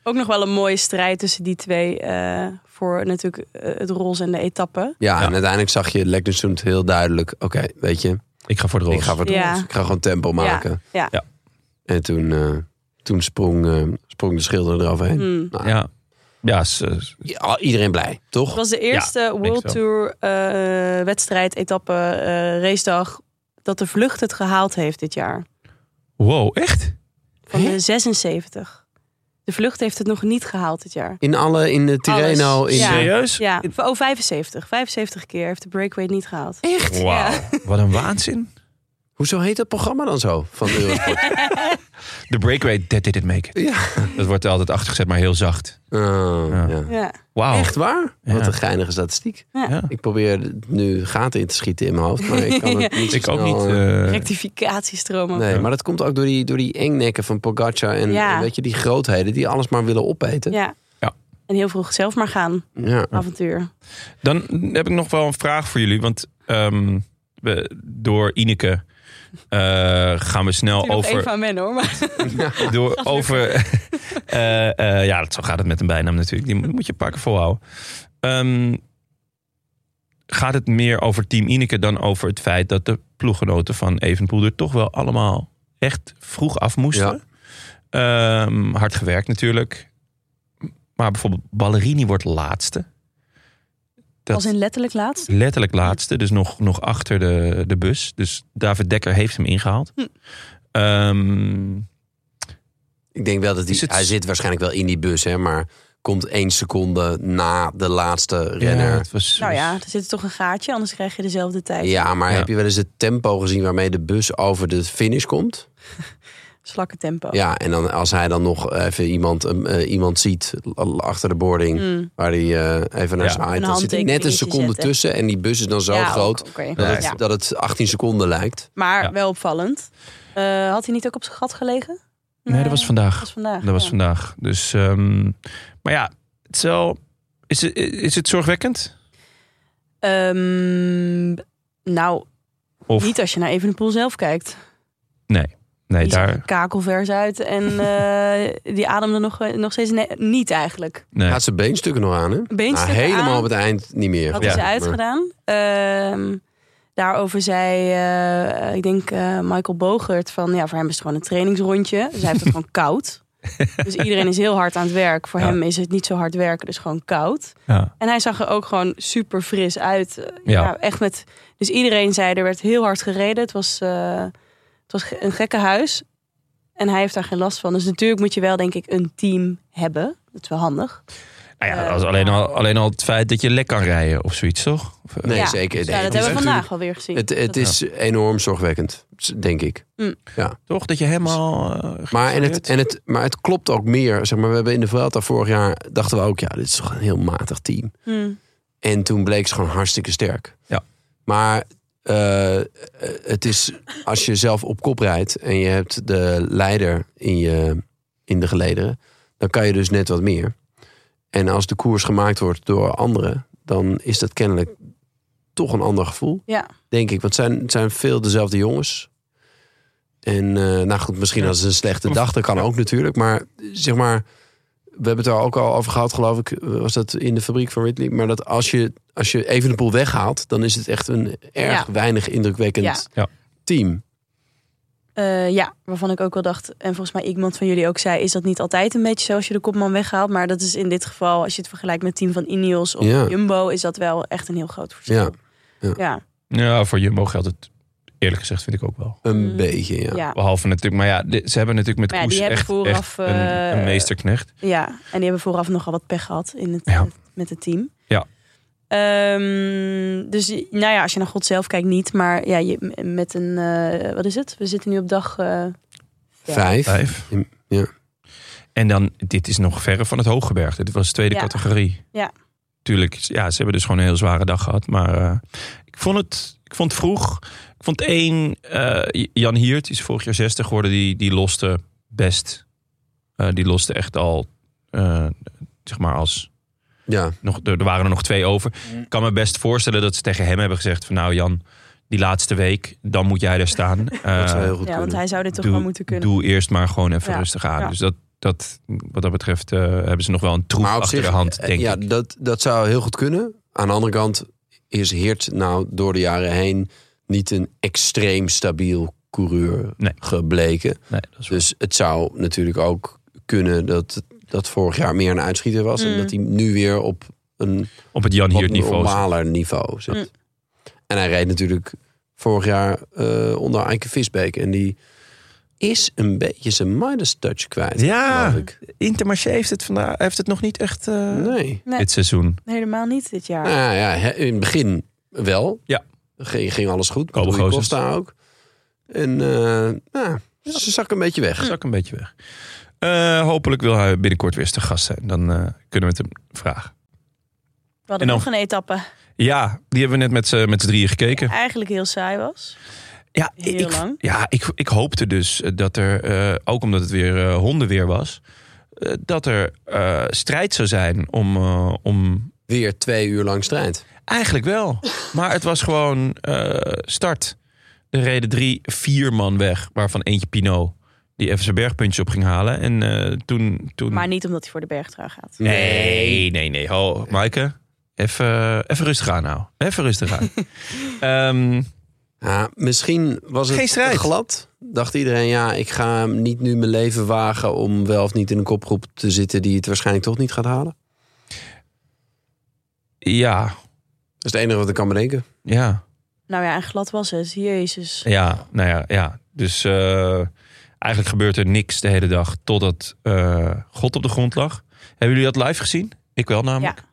Ook nog wel een mooie strijd tussen die twee. eh, voor natuurlijk eh, het roze en de etappe. Ja, Ja. en uiteindelijk zag je Leknesund heel duidelijk. Oké, weet je, Ik ga voor de roze. ik ga voor het Ja. roze. Ik ga gewoon tempo maken. Ja. Ja. En toen, eh, toen sprong, eh, sprong de schilder eroverheen. Hmm. Nou, Ja, ja s- ja, iedereen blij, toch? Het was de eerste World Tour eh, wedstrijd, etappe, eh, racedag. dat de vlucht het gehaald heeft dit jaar. wow, echt? Van Hè? de 76. De vlucht heeft het nog niet gehaald dit jaar. In alle, in de Tirreno. In Ja. Serieus? Ja, oh 75. 75 keer heeft de breakaway het niet gehaald. Echt? Wauw, wat een waanzin. Hoezo heet dat programma dan zo? Van Eurosport? [laughs] De breakaway, that make it. ja. Dat wordt er altijd achtergezet, maar heel zacht. Oh, Ja. ja. Wauw. Echt waar? Ja. Wat een geinige statistiek. Ja. Ik probeer nu gaten in te schieten in mijn hoofd, maar ik kan [laughs] het niet Ik ook niet. eh, Rectificatiestromen. Nee, Ja. maar dat komt ook door die, door die engnekken van Pogacar en Ja. en weet je, die grootheden die alles maar willen opeten. Ja. Ja. En heel vroeg zelf maar gaan. Ja. Avontuur. Dan heb ik nog wel een vraag voor jullie. Want ehm, we, door Ineke eh, gaan we snel over... even aan men hoor. Maar door, over [laughs] eh, eh, ja, zo gaat het met een bijnaam natuurlijk. Die moet je een keer volhouden. Ehm, gaat het meer over Team Ineke dan over het feit dat de ploeggenoten van Evenpoel er toch wel allemaal echt vroeg af moesten? Ehm, hard gewerkt natuurlijk. Maar bijvoorbeeld Ballerini wordt laatste. Dat- als in letterlijk laatst. letterlijk laatste, dus nog, nog achter de, de bus. Dus David Dekker heeft hem ingehaald. Hm. Ehm, Ik denk wel dat hij, het- hij zit waarschijnlijk wel in die bus, hè, maar komt één seconde na de laatste renner. ja, Ja, het was, Nou ja, er zit toch een gaatje, anders krijg je dezelfde tijd. maar Ja. heb je wel eens het tempo gezien waarmee de bus over de finish komt? Slakke tempo. Ja, en dan als hij dan nog even iemand, eh, iemand ziet achter de boarding Mm. waar hij eh, even naar Ja. zwaait, Een dan zit net een seconde zetten. tussen en die bus is dan zo Ja, groot ook, dat, het, dat het 18 seconden lijkt. Maar Ja. wel opvallend. Eh, had hij niet ook op zijn gat gelegen? nee, dat was vandaag. Dat was vandaag. Dat was vandaag. Dus, ehm, maar ja, het is, wel, is, het, is het zorgwekkend? Ehm, nou, Of niet als je naar Evenepoel zelf kijkt. nee? Nee, Die daar. kakelvers uit en [laughs] eh, die ademde nog, nog steeds ne- niet eigenlijk. Nee. Gaat zijn beenstukken nog aan, hè? Beenstukken Nou, helemaal aan. op het eind niet meer. Had Ja. hij ze uitgedaan. Ehm, daarover zei, eh, ik denk eh, Michael Bogert van, ja, voor hem is het gewoon een trainingsrondje. Dus hij heeft het gewoon [laughs] koud. Dus iedereen is heel hard aan het werk. Voor Ja. hem is het niet zo hard werken, dus gewoon koud. Ja. En hij zag er ook gewoon super fris uit. Ja. Ja. echt met. Dus iedereen zei er werd heel hard gereden. Het was, eh, het was een gekke huis. En hij heeft daar geen last van. Dus natuurlijk moet je wel, denk ik, een team hebben. Dat is wel handig. Nou ja, Eh, dat is alleen, ja. al, alleen al het feit dat je lek kan rijden of zoiets, toch? Of, eh, Nee, Ja. zeker. Nee, ja, dat hebben we vandaag natuurlijk- wel weer gezien. Het, het is enorm zorgwekkend, denk ik. Toch? Dat je helemaal. eh, Maar, en het, en het, maar het klopt ook meer. Zeg maar, we hebben in de Vuelta vorig jaar dachten we ook, ja, dit is toch een heel matig team. Hm. En toen bleek ze gewoon hartstikke sterk. Ja. Maar eh, het is als je zelf op kop rijdt en je hebt de leider in, je, in de gelederen, dan kan je dus net wat meer. En als de koers gemaakt wordt door anderen, dan is dat kennelijk toch een ander gevoel. Ja. Denk ik. Want het zijn, het zijn veel dezelfde jongens. En eh, nou goed, misschien als het een slechte dag, dat kan ook natuurlijk. Maar zeg maar, we hebben het daar ook al over gehad, geloof ik. Was dat in de fabriek van Ridley? Maar dat als je, als je even de boel weghaalt, dan is het echt een erg Ja. weinig indrukwekkend Ja. Ja. team. Eh, ja, waarvan ik ook wel dacht, en volgens mij iemand van jullie ook zei, is dat niet altijd een beetje zo als je de kopman weghaalt. Maar dat is in dit geval, als je het vergelijkt met het team van Ineos of Ja. Jumbo, is dat wel echt een heel groot verschil. Ja. Ja, Ja. ja. Ja, voor Jumbo geldt het eerlijk gezegd, vind ik ook wel. Een Mm. beetje, ja. ja. Behalve natuurlijk, maar ja, ze hebben natuurlijk met ja, Koes echt, vooraf, echt een, eh, een meesterknecht. Ja, en die hebben vooraf nogal wat pech gehad in het, Ja. met het team. Ja. Ehm, dus nou ja, als je naar God zelf kijkt, niet. Maar ja, je, met een, eh, wat is het? We zitten nu op dag eh Vijf. Vijf. Ja. En dan, dit is nog verre van het hooggebergte. Dit was tweede Ja. categorie. Ja. Tuurlijk, ja, ze hebben dus gewoon een heel zware dag gehad. Maar eh, ik, vond het, ik vond het vroeg. Ik vond één, eh, Jan Hiert, die is vorig jaar 60 geworden, die, die loste best. Eh, die loste echt al, eh, zeg maar als, Ja. nog, er, er waren er nog twee over. Ik kan me best voorstellen dat ze tegen hem hebben gezegd van nou Jan, die laatste week, dan moet jij daar staan. [laughs] Dat Eh, zou heel goed Ja, want hij zou dit toch doe, wel moeten kunnen. doe eerst maar gewoon even Ja. rustig aan. Ja. Dus dat, dat, wat dat betreft eh, hebben ze nog wel een op achter zich, de hand, denk ja, ik. Dat, dat zou heel goed kunnen. Aan de andere kant is Heert nou door de jaren heen niet een extreem stabiel coureur Nee. gebleken. Nee, dat is waar. Dus het zou natuurlijk ook kunnen dat dat vorig jaar meer een uitschieter was. En Mm. dat hij nu weer op een Op het Jan niveau. zit. normaler niveau zit. Mm. En hij reed natuurlijk vorig jaar eh, onder Eike Visbeek. En die is een beetje zijn Midas touch kwijt. Ja. ik. Intermarché heeft het, vandaag, heeft het nog niet echt eh, Nee. Nee. dit seizoen. Helemaal niet dit jaar. Nou ja, in het begin wel. Ja. Ging, ging alles goed. Kobe. Costa ook. En eh nou, ze zak een beetje weg. Zak een beetje weg. Eh, hopelijk wil hij binnenkort weer eens te gast zijn. Dan eh, kunnen we het hem vragen. We hadden nog een etappe Ja, die hebben we net met z'n met z'n drieën gekeken. eigenlijk heel saai was. Ja, Heel ik, lang. ja ik, ik hoopte dus dat er, eh, ook omdat het weer eh, hondenweer was, eh, dat er eh, strijd zou zijn om, om. Weer twee uur lang strijd. Eigenlijk wel. Maar het was gewoon eh, start. Er reden drie, vier man weg, waarvan eentje Pinot. Die even zijn bergpuntje op ging halen. En eh, toen. toen... Maar niet omdat hij voor de bergtrui gaat. Nee, nee, nee. Ho, Maaike, even, even rustig aan nou. Even rustig aan. [laughs] Ehm, Ja, misschien was het glad. Dacht iedereen, ja, ik ga niet nu mijn leven wagen om wel of niet in een kopgroep te zitten die het waarschijnlijk toch niet gaat halen. ja, Dat is het enige wat ik kan bedenken. ja. Nou ja, en glad was het. Jezus. Ja, nou ja, ja. Dus eh, eigenlijk gebeurt er niks de hele dag totdat eh, God op de grond lag. Hebben jullie dat live gezien? Ik wel namelijk.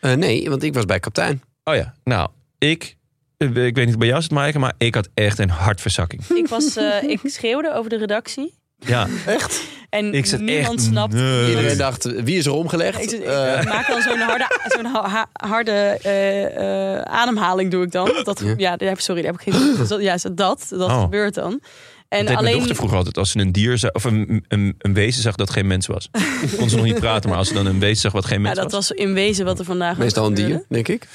Eh, nee, want ik was bij kaptein. Oh ja, nou, ik, ik weet niet bij jou is het Maaike, maar ik had echt een hartverzakking. Ik, was, eh, ik schreeuwde over de redactie. Ja, En ik zat niemand echt... snapt. Nee. Iedereen dacht, wie is er omgelegd? Ik, ik Eh, maak dan zo'n harde, zo'n ha- ha- harde eh, eh, ademhaling doe ik dan. Dat, Ja. ja, daar sorry, daar heb ik geen... zo- Ja, zo dat, dat Oh. gebeurt dan. En Dat deed mijn alleen... dochter vroeger altijd. Als ze een dier zag, of een, een, een wezen zag dat geen mens was. kon ze nog niet praten, maar als ze dan een wezen zag wat geen Ja, mens dat was. was in wezen wat er vandaag ook meestal een gebeurde. dier, denk ik.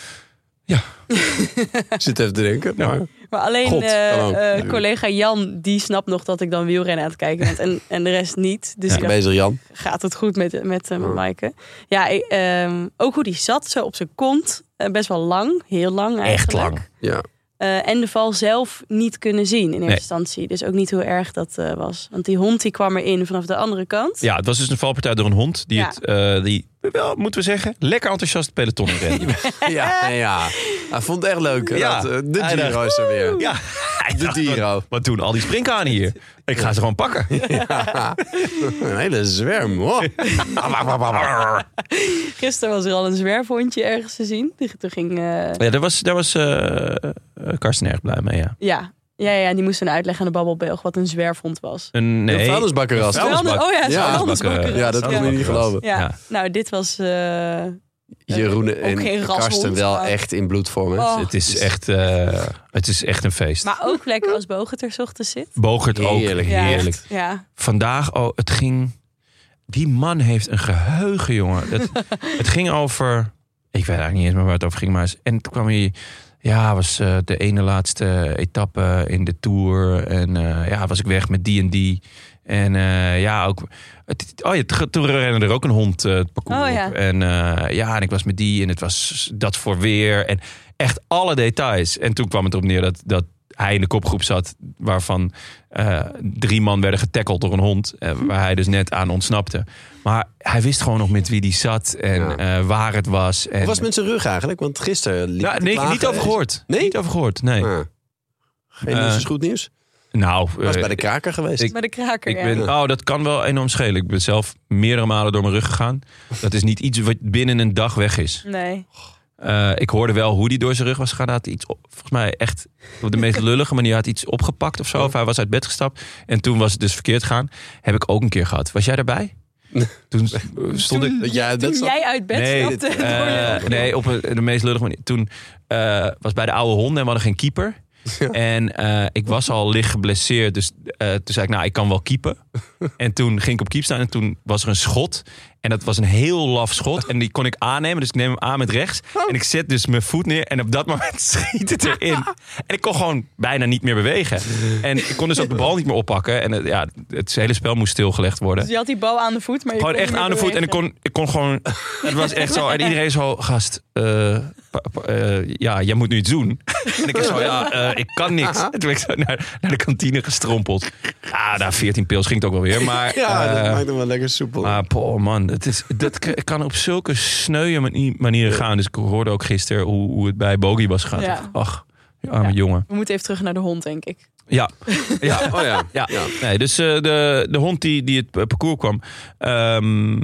Ja. [laughs] zit even te denken. Ja. Maar... Maar alleen God, eh, eh, collega Jan, die snapt nog dat ik dan wielrennen aan het kijken ben. En, en de rest niet. Dus Ja. Bezig Jan. gaat het goed met, met, eh, met Oh. Maaike? Ja, ik, ehm, ook hoe die zat, zo op zijn kont. Best wel lang, heel lang eigenlijk. Echt lang. Ja. Eh, en de val zelf niet kunnen zien in eerste Nee. instantie. Dus ook niet hoe erg dat eh, was. Want die hond die kwam erin vanaf de andere kant. Ja, het was dus een valpartij door een hond. Die Ja. het, eh, die, wel, moeten we zeggen, lekker enthousiast peloton in rende. [laughs] Ja, ja. Hij vond het echt leuk. Ja. dat, eh, de Giro is er weer. Ja, hij [laughs] De Giro. Wat, wat doen al die springkanen hier? Ik ga ze gewoon pakken. [laughs] Ja. Een hele zwerm. Oh. Gisteren was er al een zwerfhondje ergens te zien. Die- Toen ging... eh, Ja, daar was, daar was eh, eh, Karsten erg blij mee, ja. ja. Ja, ja, die moest dan uitleggen aan de babbelbelg wat een zwerfhond was. Een, Een nee. Een vuilnisbak. Oh ja, een. Ja, dat kon ja. je niet geloven. Ja. Ja. nou dit was... eh, Jeroen ook en Karsten wel maar- echt in bloedvorm. Oh. Het is echt, eh, het is echt een feest. Maar ook lekker als Bogert er ochtends zit. Bogert ook. Heerlijk, Ja, Heerlijk. Ja, Vandaag, oh, het ging... Die man heeft een geheugen, jongen. Het, [laughs] het ging over... Ik weet eigenlijk niet eens meer waar het over ging. Maar, en toen kwam hij... Ja, was eh, de ene laatste etappe in de Tour. En eh, ja, was ik weg met die en die. En eh, ja, ook... Het, oh ja, toen rende er ook een hond het parcours Oh ja. op. En ja, en ik was met die en het was dat voor weer. En echt alle details. En toen kwam het erop neer dat, dat hij in de kopgroep zat... waarvan eh, drie man werden getackeld door een hond. eh, waar hij dus net aan ontsnapte. Maar hij wist gewoon nog met wie die zat en Ja. eh, waar het was. En, Hoe was het met zijn rug eigenlijk? Want gisteren liep Nou, hij te nee, niet over gehoord. Nee? Niet over gehoord, nee. Ah. Geen nieuws is goed nieuws. Nou, Was bij de kraker geweest. ik- bij de kraker. ik ja. ben, oh, dat kan wel enorm schelen. Ik ben zelf meerdere malen door mijn rug gegaan. Dat is niet iets wat binnen een dag weg is. Nee. Eh, ik hoorde wel hoe die door zijn rug was gegaan. Hij had iets op, volgens mij echt op de meest lullige manier had iets opgepakt of zo. Of hij was uit bed gestapt. En toen was het dus verkeerd gegaan. Heb ik ook een keer gehad. Was jij daarbij? [laughs] Toen stond ik... Dat jij uit bed Toen zat? jij uit bed Nee, stapte. eh, nee, op een- de meest lullige manier. Toen eh, was bij de oude honden en we hadden geen keeper. En eh, ik was al licht geblesseerd. Dus eh, toen zei ik, nou, ik kan wel keepen. [laughs] En toen ging ik op keep staan en toen was er een schot. En dat was een heel laf schot. En die kon ik aannemen. Dus ik neem hem aan met rechts. En ik zet dus mijn voet neer. En op dat moment [laughs] schiet het erin. En ik kon gewoon bijna niet meer bewegen. En ik kon dus ook de bal niet meer oppakken. En het, ja, het hele spel moest stilgelegd worden. Dus je had die bal aan de voet, maar je Gewoon kon echt aan de voet. En ik kon, ik kon gewoon. Het was echt zo. En iedereen zo, gast. eh, eh, ja, jij moet nu iets doen. En ik zo, ja, eh, ik kan niks. En toen ben ik zo naar, naar de kantine gestrompeld. Ja, na 14 pils ging het ook wel weer. Maar, Ja, dat maakt hem wel lekker soepel. maar poh, man, het is, dat kan op zulke sneuwe mani- manieren gaan. Dus ik hoorde ook gisteren hoe, hoe het bij Bogie was gegaan. Ja. Ach, die arme Ja. jongen. We moeten even terug naar de hond, denk ik. Ja, [laughs] ja. Oh ja. Ja. Nee, dus eh, de, de hond die, die het eh, parcours kwam. ehm,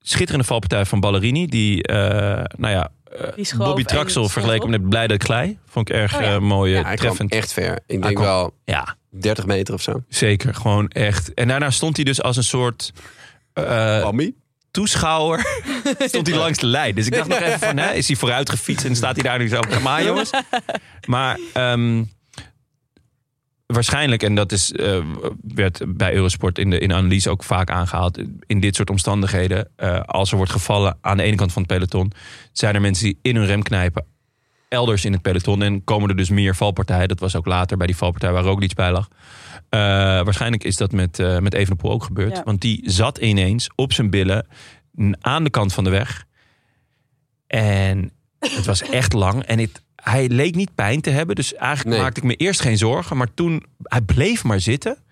schitterende valpartij van Ballerini. Die, eh, nou ja, Die Bobby Traxel vergeleken met Blijde Klei. Vond ik erg Oh ja. mooi, Ja, hij kwam treffend. echt ver. Ik denk kwam- wel Ja, 30 meter of zo. zeker. Gewoon echt. En daarna stond hij dus als een soort... eh, Pammy? Toeschouwer [laughs] stond hij langs de lijn. Dus ik dacht nog even van, hè, is hij vooruit gefietst en staat hij daar nu zo, kom aan jongens. Maar ehm, waarschijnlijk, en dat is, eh, werd bij Eurosport in de, in analyse ook vaak aangehaald, in dit soort omstandigheden, eh, als er wordt gevallen aan de ene kant van het peloton, zijn er mensen die in hun rem knijpen, elders in het peloton en komen er dus meer valpartijen. Dat was ook later bij die valpartij waar Roglic bij lag. Eh, waarschijnlijk is dat met, eh met Evenepoel ook gebeurd. Ja. Want die zat ineens op zijn billen aan de kant van de weg. En het was echt lang. En het, hij leek niet pijn te hebben. Dus eigenlijk Nee. maakte ik me eerst geen zorgen. Maar toen, hij bleef maar zitten. En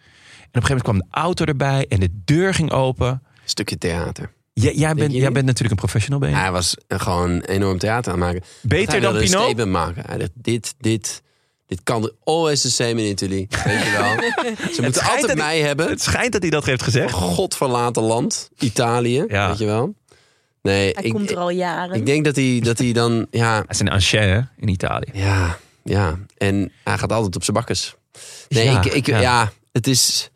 op een gegeven moment kwam de auto erbij. En de deur ging open. Stukje theater. Jij, jij, bent, jij bent natuurlijk een professional. Ben je? Hij was gewoon enorm theater aan het maken. Beter hij dan Pinot? statement maken. Hij dacht, dit, dit, dit kan always the same in Italy. Weet je wel. [laughs] Ze moeten altijd mij hebben. Het schijnt dat hij dat heeft gezegd. Godverlaten land. Italië. Ja. Weet je wel. Nee, Hij ik, komt er al jaren. ik denk dat hij, dat hij dan... Ja, [laughs] Hij is een ancien hè, in Italië. ja, ja. En hij gaat altijd op zijn bakkes. Nee, Ja, ik, ik, ja. ja. het is...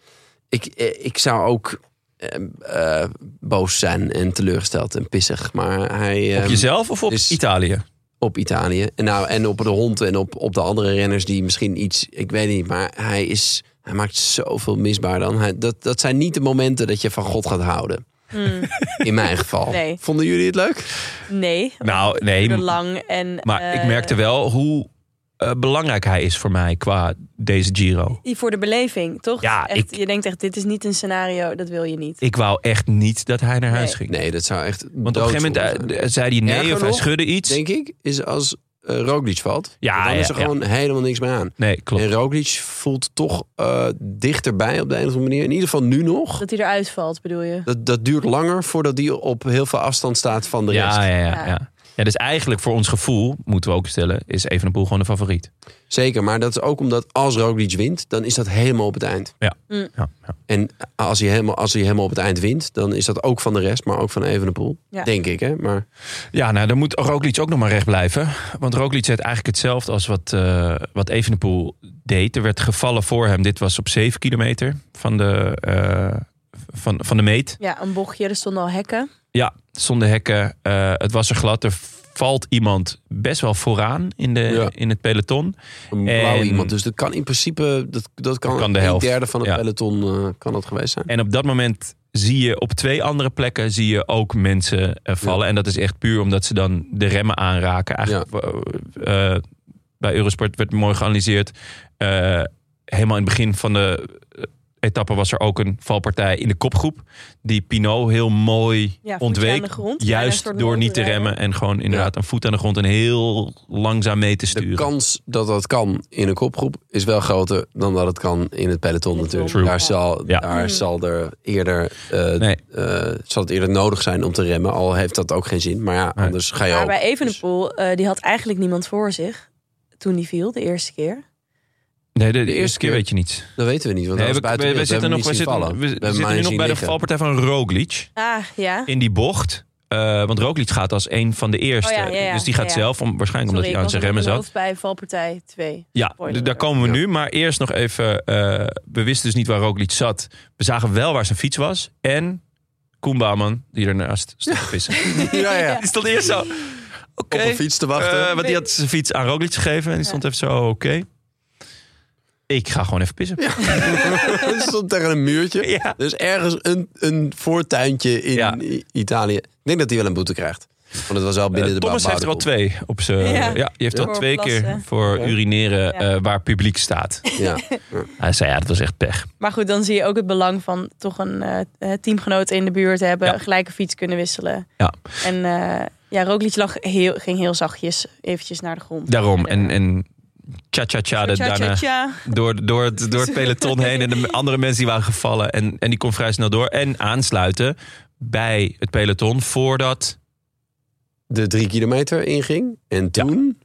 Ik, ik zou ook eh, eh, boos zijn en teleurgesteld en pissig. Maar hij... Op ehm, jezelf of op dus- Italië? Op Italië. En, nou, en op de hond en op, op de andere renners die misschien iets... Ik weet niet, maar hij, is, hij maakt zoveel misbaar dan. Hij, dat, dat zijn niet de momenten dat je van God gaat houden. In mijn geval. Nee. Vonden jullie het leuk? Nee, Nou, nee. lang. En, Maar ik eh, merkte wel hoe eh, belangrijk hij is voor mij qua deze Giro. Die voor de beleving, toch? Ja, echt, ik- Je denkt echt, dit is niet een scenario, dat wil je niet. Ik wou echt niet dat hij naar huis Nee. ging. Nee, dat zou echt Want op een gegeven moment eh, zei hij nee Erger of hij nog, schudde iets. Denk ik, is als uh, Roglic valt. Ja, dan ja, is er ja. gewoon helemaal niks meer aan. Nee, klopt. En Roglic voelt toch eh, dichterbij op de een of andere manier. In ieder geval nu nog. Dat hij eruit valt, bedoel je? Dat, dat duurt langer voordat hij op heel veel afstand staat van de rest. Ja, ja, ja, Ja. ja. Ja. Dus eigenlijk voor ons gevoel, moeten we ook stellen, is Evenepoel gewoon de favoriet. Zeker, maar dat is ook omdat als Roglic wint, dan is dat helemaal op het eind. Ja. Mm. ja, ja. En als hij, helemaal, als hij helemaal op het eind wint, dan is dat ook van de rest, maar ook van Evenepoel. Ja. Denk ik, hè? Maar Ja, nou, dan moet Roglic ook nog maar recht blijven. Want Roglic deed eigenlijk hetzelfde als wat, eh wat Evenepoel deed. Er werd gevallen voor hem. Dit was op 7 kilometer van de, eh, van, van de meet. Ja, een bochtje, er stonden al hekken. Ja, zonder hekken. Eh, het was er glad. Er valt iemand best wel vooraan in, de, Ja. in het peloton. een blauw En- iemand. Dus dat kan in principe, dat, dat kan, kan de een helft. derde van het Ja. peloton eh, kan dat geweest zijn. En op dat moment zie je op twee andere plekken zie je ook mensen eh, vallen. En dat is echt puur omdat ze dan de remmen aanraken. Eigenlijk bij Eurosport werd mooi geanalyseerd. Helemaal in het begin van de etappe was er ook een valpartij in de kopgroep. Die Pinot heel mooi Ja, ontweek. de grond, juist door niet te remmen. En gewoon inderdaad een voet aan de grond en heel langzaam mee te De sturen. kans dat dat kan in een kopgroep is wel groter dan dat het kan in het peloton natuurlijk. True. Daar, zal, Ja. daar Mm. zal er eerder eh, Nee. eh, zal het eerder nodig zijn om te remmen. Al heeft dat ook geen zin. Maar ja, Nee. anders ga je Maar ook. bij Evenepoel, eh die had eigenlijk niemand voor zich toen die viel, de eerste keer. Nee, de, de, eerste eerste keer keer- weet je niet. Dat weten we niet. Want Nee, we, we- zitten nog, we zitten, we, zitten nu nog bij de valpartij van Roglic. Ah, ja. In die bocht Eh, want Roglic gaat als een van de eerste. Oh ja, ja, ja. Dus die gaat Ja, ja. zelf, om, waarschijnlijk Sorry, omdat hij aan zijn remmen zat. bij valpartij 2. Ja, Spoiler daar komen we Ja. nu. Maar eerst nog even, eh, we wisten dus niet waar Roglic zat. We zagen wel waar zijn fiets was. En Koen Bouwman, die ernaast stond te pissen. [laughs] Ja, ja. Die stond eerst zo, oké. Op een fiets te wachten. Eh, want die had zijn fiets aan Roglic gegeven. En die stond even zo, oké. Ik ga gewoon even pissen. Het [laughs] stond tegen een muurtje. Ja. Dus ergens een, een voortuintje in Ja. Italië. Ik denk dat hij wel een boete krijgt. Want het was wel binnen Eh, de Thomas heeft er al twee op zijn. Ja. Ja. die heeft al twee plassen. keer voor urineren Ja. eh, waar publiek staat. Ja. [laughs] Hij zei ja, dat was echt pech. Maar goed, dan zie je ook het belang van toch een eh, eh, teamgenoot in de buurt hebben. Ja. Gelijk een fiets kunnen wisselen. Ja. En eh ja, Roglic lag heel, ging heel zachtjes eventjes naar de grond. Daarom. En, en tja tja tja, de tja, tja, daarna door, door, het, door het [laughs] peloton heen. En de andere mensen die waren gevallen. En, en die kon vrij snel door. En aansluiten bij het peloton voordat... De drie kilometer inging. En toen...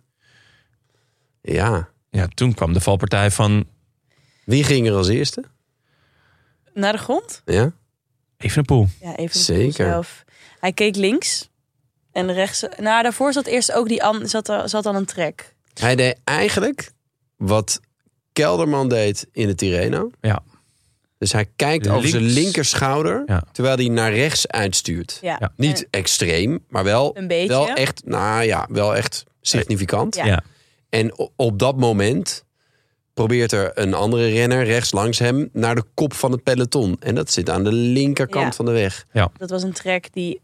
Ja. Ja, toen kwam de valpartij van Wie ging er als eerste? Naar de grond? Ja. Evenepoel. Ja, even Zeker. zelf. Hij keek links. En rechts. Nou, daarvoor zat eerst ook die zat, er- zat dan een trek. Hij deed eigenlijk wat Kelderman deed in de Tirreno. Ja. Dus hij kijkt over zijn linkerschouder. Ja. Terwijl hij naar rechts uitstuurt. Ja. Ja. Niet En- extreem, maar wel, Een beetje. wel echt, nou ja, wel echt significant. Ja. Ja. En o- op dat moment probeert er een andere renner rechts langs hem naar de kop van het peloton. En dat zit aan de linkerkant Ja. van de weg. Dat was een trek die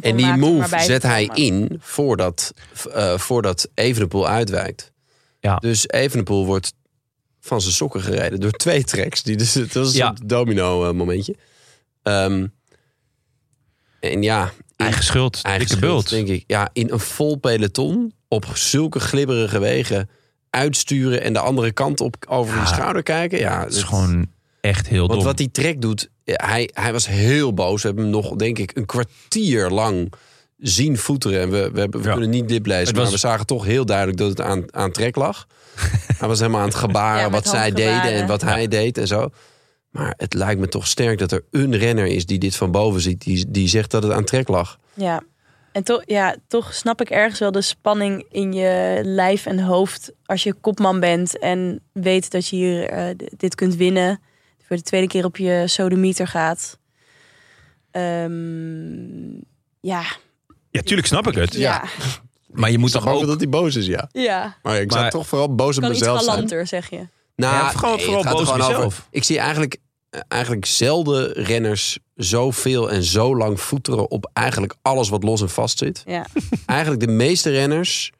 En die move zet hij in voordat, eh voordat Evenepoel uitwijkt. Ja. Dus Evenepoel wordt van zijn sokken gereden door twee tracks. Die dus, het was een Ja. domino eh, momentje. Ehm, en ja, in Eigen schuld. eigen schuld, bult. denk ik. Ja, in een vol peloton op zulke glibberige wegen uitsturen en de andere kant op over Ja. de schouder kijken. Ja, Het is dat- gewoon echt heel want dom. wat die trek doet, hij, hij was heel boos. We hebben hem nog, denk ik, een kwartier lang zien voeteren. En we, we, hebben, we Ja. kunnen niet dit lezen, maar we zagen toch heel duidelijk dat het aan, aan trek lag. [laughs] hij was helemaal aan het gebaren Ja, wat zij deden en wat hij deed en zo. Maar het lijkt me toch sterk dat er een renner is die dit van boven ziet. Die, die zegt dat het aan trek lag. Ja. En toch, ja, toch snap ik ergens wel de spanning in je lijf en hoofd als je kopman bent en weet dat je hier eh, dit kunt winnen. Voor de tweede keer op je sodemieter gaat. Ehm, ja. Ja, tuurlijk snap ik het. Ja. [laughs] Maar je moet Toch toch ook... dat hij boos is, ja. Ja. Maar ik zou Maar- toch vooral boos op Kan iets mezelf zijn. galanter, zeg je. Nou, Ja, vooral- nee, vooral boos op gewoon jezelf. Ik zie eigenlijk, eh, eigenlijk zelden renners zoveel en zo lang voeteren op eigenlijk alles wat los en vast zit. Ja. [laughs] eigenlijk de meeste renners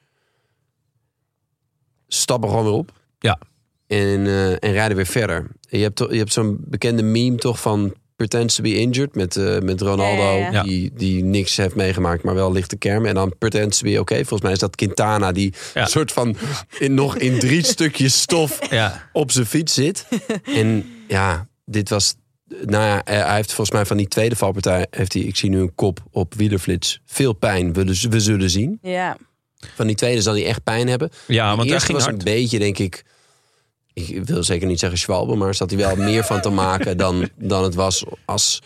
stappen gewoon weer op. Ja. En, eh, en rijden weer verder. En je hebt, je hebt zo'n bekende meme toch van pretends to be injured met, eh, met Ronaldo Ja, ja, ja. Die, die niks heeft meegemaakt, maar wel lichte kermen. En dan pretends to be oké. Volgens mij is dat Quintana die een soort van in, nog in drie [laughs] stukjes stof Ja, op zijn fiets zit. en ja, dit was. Nou ja, hij heeft volgens mij van die tweede valpartij. Heeft hij, ik zie nu een kop op wielerflits. Veel pijn. We, we zullen zien. Ja. Van die tweede zal hij echt pijn hebben. ja want hij ging was hard. een beetje, denk ik. Ik wil zeker niet zeggen schwalbe, maar er zat hij wel [laughs] meer van te maken dan, dan het was als.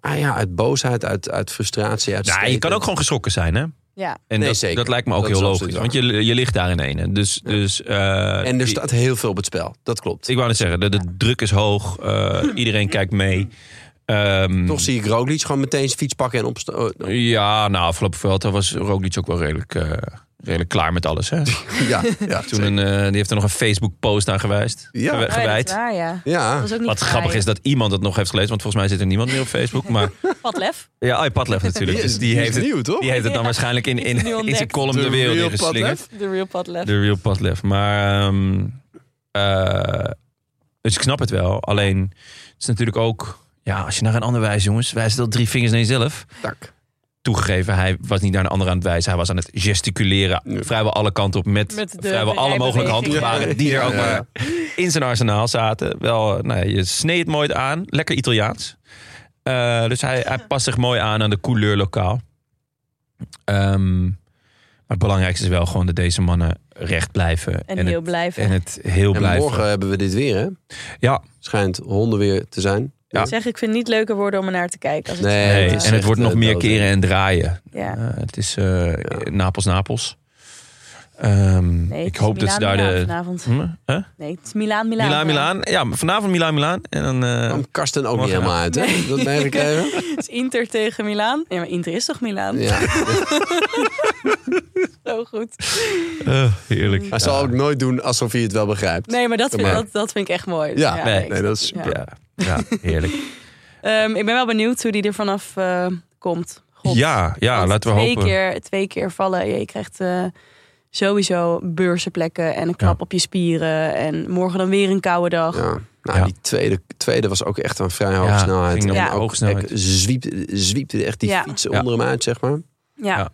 Ah ja, uit boosheid, uit, uit frustratie. Uit Ja, je kan ook gewoon geschrokken zijn, hè? Ja. En Nee, dat, zeker. dat lijkt me ook Dat heel is logisch. Want je, je ligt daar in ene. Dus, dus, eh, En er staat heel veel op het spel. Dat klopt. Ik wou net zeggen, de, de druk is hoog. eh, iedereen kijkt mee. Ehm, Toch zie ik Roglic gewoon meteen zijn fiets pakken en opstaan. Ja, nou, afgelopen Vuelta was Roglic ook wel redelijk, eh, redelijk klaar met alles. Hè? [laughs] ja, ja, Toen een, eh, die heeft er nog een Facebook-post aan gewijst, Ja. Oh ja, dat gewijd. is waar, ja. ja. Dat Wat grappig is dat iemand het nog heeft gelezen. Want volgens mij zit er niemand meer op Facebook. Maar [laughs] Padlef. ja, oh, Padlef natuurlijk. Dus [laughs] die heeft het, nieuw, toch? die heeft het dan Ja. waarschijnlijk in, in, heeft het in zijn column de, De wereld real ingeslingerd. Padlef? De real Padlef. De real Padlef. Maar, ehm, eh, dus ik snap het wel. Alleen, het is natuurlijk ook... Ja, als je naar een ander wijst, jongens. Wijst al drie vingers naar jezelf. Tak. Toegegeven, hij was niet naar een ander aan het wijzen. Hij was aan het gesticuleren. Ja. Vrijwel alle kanten op. Met, Met de vrijwel alle mogelijke handgebaren. Die er ook Ja. maar in zijn arsenaal zaten. Wel, nou, ja, je sneed het mooi aan. Lekker Italiaans. Eh, dus hij, hij past zich mooi aan aan de couleur lokaal. Ehm, maar het belangrijkste is wel gewoon dat deze mannen recht blijven. En heel het, blijven. En het heel En blijven. morgen hebben we dit weer, hè? Ja, Schijnt honden weer te zijn. Ik zeg, ik vind het niet leuker worden om er naar te kijken. Als het Nee, Nee, en het wordt nog eh, meer keren en draaien. ja. Eh, het is eh, Napels, Napels. Ehm, Nee, het ik is hoop dat ze daar Milaan, de... Milaan vanavond. Hm? Huh? Nee, het is Milaan, Milaan. Milaan, Milaan. Ja, vanavond Milaan, Milaan. En dan... eh, kwam Karsten ook niet helemaal uit, hè? Heb je Dat meegekregen? [laughs] Het is Inter tegen Milaan. Ja, maar Inter is toch Milaan? Ja. [laughs] Zo goed. eh, heerlijk. Hij zal ook nooit doen alsof hij het wel begrijpt. Nee, maar dat vind, Maar- dat, dat vind ik echt mooi. Ja, nee, ik nee, snap dat is super. ja. Ja, ja heerlijk. Ehm, ik ben wel benieuwd hoe die er vanaf eh, komt. God. Ja, ja Want laten we twee hopen. Keer, twee keer vallen. Je krijgt eh, sowieso beurzenplekken en een klap Ja. op je spieren. En morgen dan weer een koude dag. Ja. Nou, Ja. die tweede, tweede was ook echt een vrij hoge Ja, snelheid. ging En op ook snelheid. echt zwiepte, zwiepte echt die Ja. fietsen Ja. onder hem uit, zeg maar. Ja.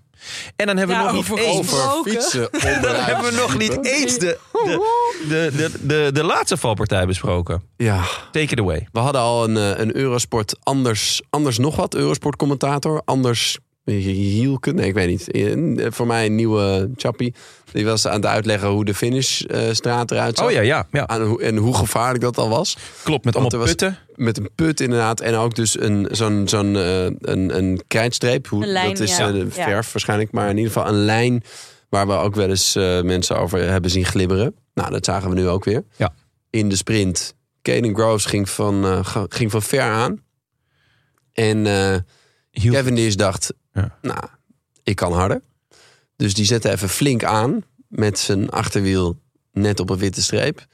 En dan hebben we Ja, nog over- niet eens... over- fietsen onderuit. hebben we nog niet eens de, de, de, de, de, de laatste valpartij besproken. Ja, Take it away. we hadden al een, eh, een Eurosport anders, anders nog wat. Eurosport commentator, anders Hielke. Nee, ik weet niet. Eh, Voor mij een nieuwe chappie. Die was aan het uitleggen hoe de finishstraat eruit zag. Oh ja, ja, ja. Aan hoe- en hoe gevaarlijk dat al was. Klopt, met allemaal was- putten. Met een put inderdaad. En ook dus een, zo'n, zo'n, eh, een, een krijtstreep. Hoe, Een lijn, dat is ja. eh, verf waarschijnlijk. Maar in ieder geval een lijn waar we ook wel eens eh, mensen over hebben zien glibberen. Nou, dat zagen we nu ook weer. Ja. In de sprint. Caden Groves ging van, eh, ging van ver aan. En Hield- Cavendish dacht, Ja. nou, ik kan harder. Dus die zette even flink aan met zijn achterwiel net op een witte streep.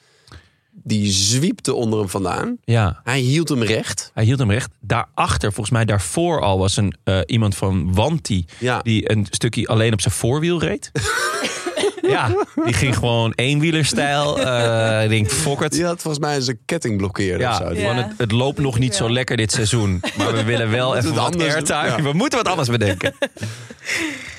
Die zwiepte onder hem vandaan. Ja, Hij hield hem recht. hij hield hem recht. Daarachter, volgens mij daarvoor al, was een, eh, iemand van Wanti... Ja, die een stukje alleen op zijn voorwiel reed. [laughs] ja, die ging gewoon eenwielerstijl. eh ik denk, fuck it. die had volgens mij zijn ketting blokkeerd Ja, of zo. Ja. van het, het loopt nog niet zo lekker dit seizoen. Maar we willen wel [laughs] even wat anders airtime. ja. We moeten wat anders bedenken. [laughs]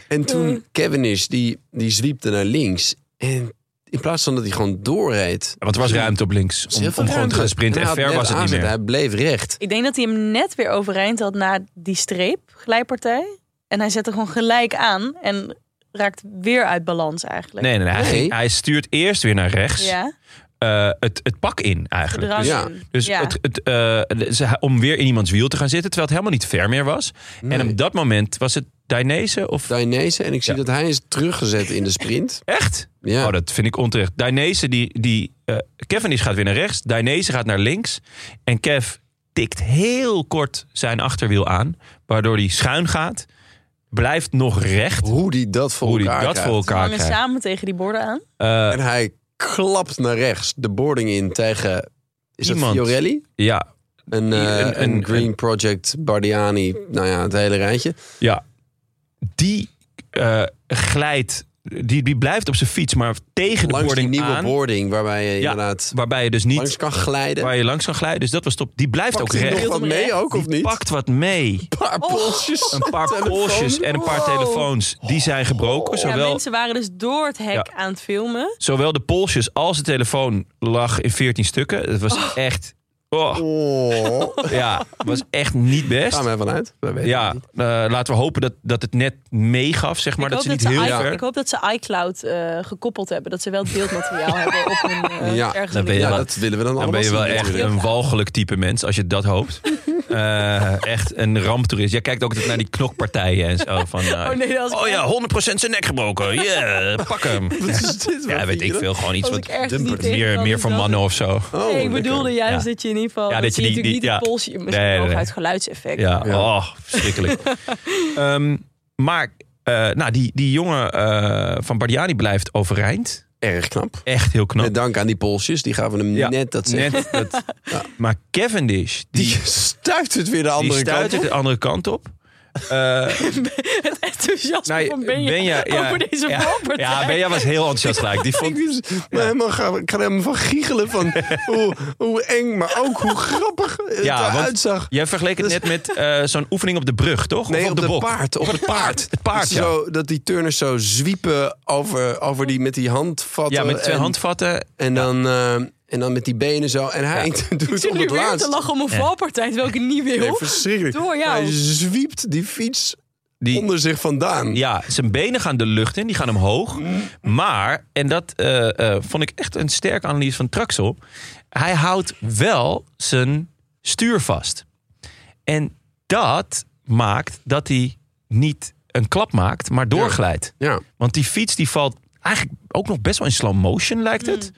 En toen Cavendish, die, die zwiepte naar links. En in plaats van dat hij gewoon doorreed... Want er was ruimte op links. Om, gewoon te gaan sprinten. En ver was het niet meer. Hij bleef recht. Ik denk dat hij hem net weer overeind had na die streep, glijpartij. En hij zette gewoon gelijk aan en raakt weer uit balans eigenlijk. Nee, nee, nee. Hij, Nee. hij stuurt eerst weer naar rechts. Ja, eh, het, het pak in eigenlijk. gedrang Dus, Ja. dus ja. het, het, eh, ze- om weer in iemands wiel te gaan zitten. Terwijl het helemaal niet ver meer was. En op dat moment was het Dainese of... Dainese. En ik zie Ja. dat hij is teruggezet in de sprint. [laughs] Echt? Ja. Oh, dat vind ik onterecht. Dainese, die, die, eh Kevin is gaat weer naar rechts. Dainese gaat naar links. En Kev tikt heel kort zijn achterwiel aan. Waardoor hij schuin gaat. Blijft nog recht. Hoe die dat voor Hoe hij elkaar dat krijgt. voor elkaar hangen krijgt. samen tegen die borden aan. Eh, En hij klapt naar rechts de boarding in tegen... Is Iemand. dat Fiorelli? ja, Een, eh, Een- een, een- Green Project, Bardiani. Nou ja, het hele rijtje. ja. Die eh, glijdt. Die, die blijft op zijn fiets, maar tegen de Langs die nieuwe aan. boarding waarbij je Ja, inderdaad Waarbij je dus niet langs kan glijden. waar je langs kan glijden. Dus dat was top. Die blijft Pakt ook recht. Hield wat mee ook, of Die niet? pakt wat mee. Een paar polsjes. Een paar polsjes en een paar Wow. telefoons. Die zijn gebroken. Ja, Zowel, mensen waren dus door het hek Ja. aan het filmen. zowel de polsjes als de telefoon lag in 14 stukken. Het was echt... Oh, Oh. ja, was echt niet best. Gaan we even uit. We weten Ja, het niet. eh, laten we hopen dat, dat het net meegaf, zeg maar. ik, Dat hoop ze dat niet ze heel ver... ik hoop dat ze iCloud eh, gekoppeld hebben. Dat ze wel het beeldmateriaal [laughs] hebben op hun eh, Ja, ergens dan ben je Ja, wel- dat willen we dan Dan allemaal ben je wel zien echt een walgelijk type mens als je dat hoopt. [laughs] Eh, echt een ramptoerist. Jij kijkt ook altijd naar die knokpartijen en zo. Van, [laughs] Oh nee, oh ja, 100% zijn nek gebroken. Yeah, pak hem. Wat is dit? Ja, weet ik veel. Gewoon iets wat meer, meer dat mannen of zo. Oh, ik bedoelde juist dat je ieder geval... Ja, dat, je die- natuurlijk die- niet ja. het polsje... Misschien Nee, uit geluidseffect. Ja, Ja. oh, verschrikkelijk. [laughs] Ehm, maar eh, nou, die, die jongen eh, van Bardiani blijft overeind. Erg knap. Echt heel knap. Met dank aan die polsjes. Die gaven hem Ja, net dat zeggen. Net dat, [laughs] Maar Cavendish, die, Die stuit het weer de die andere stuit kant het op. de andere kant op. Eh, [laughs] Het enthousiasme nou, van Benja, Benja, ja, over deze ja. Ja, Benja was heel enthousiast gelijk. Die Ik, vond, dus, maar helemaal ga, ik ga er helemaal van giechelen van [laughs] hoe, hoe eng, maar ook hoe grappig het Ja, eruit zag. jij vergeleek het net met eh, zo'n oefening op de brug, toch? Nee, of op de, bok? paard. Op het paard. Het paard, ja. zo, dat die turners zo zwiepen over, over die, met die handvatten. Ja, met twee en, handvatten. En dan, eh, en dan met die benen zo. En hij Ik [laughs] doet zit op het weer te laatst. lachen om een valpartij, terwijl ik het niet wil. Nee, verschrikkelijk. Door jou. Hij zwiept die fiets Die, onder zich vandaan. Ja, zijn benen gaan de lucht in, die gaan omhoog. Maar, en dat eh, eh, vond ik echt een sterke analyse van Traxel. Hij houdt wel zijn stuurvast. En dat maakt dat hij niet een klap maakt, maar doorglijdt. Ja. Want die fiets die valt eigenlijk ook nog best wel in slow motion, lijkt het.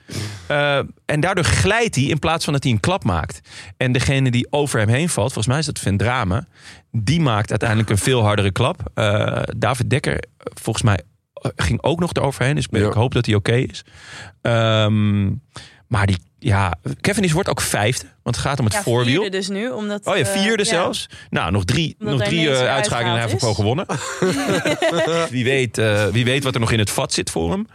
Uh, en daardoor glijdt hij in plaats van dat hij een klap maakt. En degene die over hem heen valt, volgens mij is dat Vendrame... die maakt uiteindelijk een veel hardere klap. Uh, David Dekker, volgens mij, eh, ging ook nog eroverheen. Dus ik, ben, Ja. ik hoop dat hij oké is. Ehm, maar die, ja, Kevin is wordt ook vijfde. Want het gaat om het Ja, voorwiel. vierde dus nu, omdat... Oh ja, eh, vierde ja. zelfs. Nou, nog drie, Omdat nog drie eh, weer uitschakingen en hij heeft gewoon gewonnen. [laughs] [laughs] wie, weet, eh, wie weet wat er nog in het vat zit voor hem.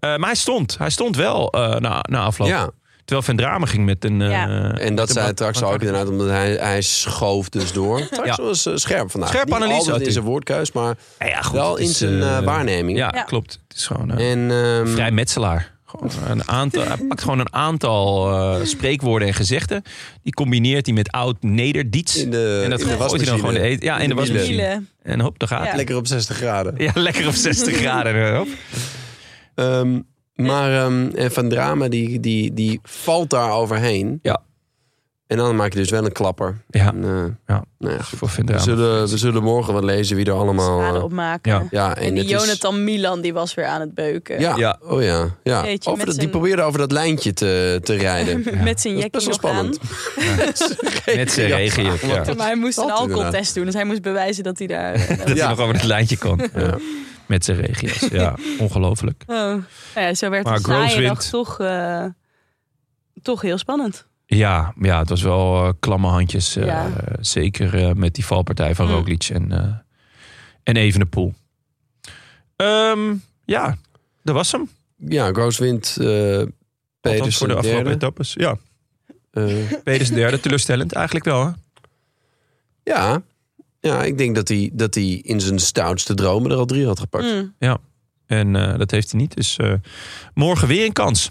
Eh, maar hij stond. Hij stond wel eh, na, na afloop. ja. Terwijl Van Drame ging met een... eh, Ja. En dat zei een- Trax ook inderdaad, omdat hij, hij schoof dus door. Trax Ja. was scherp vandaag. Scherpe Niet analyse altijd in hij. zijn woordkeus, maar Ja, ja, goed, wel in is, zijn waarneming. Ja, Ja. klopt. Het is gewoon eh, En, ehm, vrij metselaar. Gewoon een aantal, hij pakt gewoon een aantal eh, spreekwoorden en gezegden. Die combineert hij met oud Nederdiets. in de, en dat gooit hij dan gewoon de eten. Ja, in de wasmachine. En hop, daar gaat Ja. Lekker op 60 graden. Ja, lekker op 60 [laughs] graden. Hop. Ehm, maar ehm, en Van Drama die, die, die valt daar overheen. Ja. En dan maak je dus wel een klapper. Ja. En, eh, Ja. nou ja, Voor Van we, zullen, we zullen morgen wat lezen wie er allemaal... Schade eh, opmaken. ja. ja, en, En die het is- Jonathan Milan, die was weer aan het beuken. Ja, Ja. oh ja. ja. Jeetje, over met dat, die probeerde over dat lijntje te, te rijden. [laughs] Met zijn Dat is jekkie nog aan. spannend. [laughs] Met zijn regenjak, ja. Maar hij moest een alcoholtest doen. Dus hij moest bewijzen dat hij daar... eh, [laughs] Dat Ja. hij nog over het lijntje kon. Ja. Met zijn regio's. Ja, ongelooflijk. Oh. Ja, zo werd Maar wint. toch, eh, toch heel spannend. Ja, ja het was wel eh, klamme handjes. eh, Ja. Zeker eh, met die valpartij van Mm. Roglic en, eh en Evenepoel. Ehm ja, dat was hem. Ja, Groos wint. eh Peters voor de afgelopen derde. etappes. Ja, Eh, Peters derde. Teleurstellend eigenlijk wel. Hè? ja. ja, ik denk dat hij, dat hij in zijn stoutste dromen er al drie had gepakt. Mm. En eh, dat heeft hij niet. Dus eh, morgen weer een kans.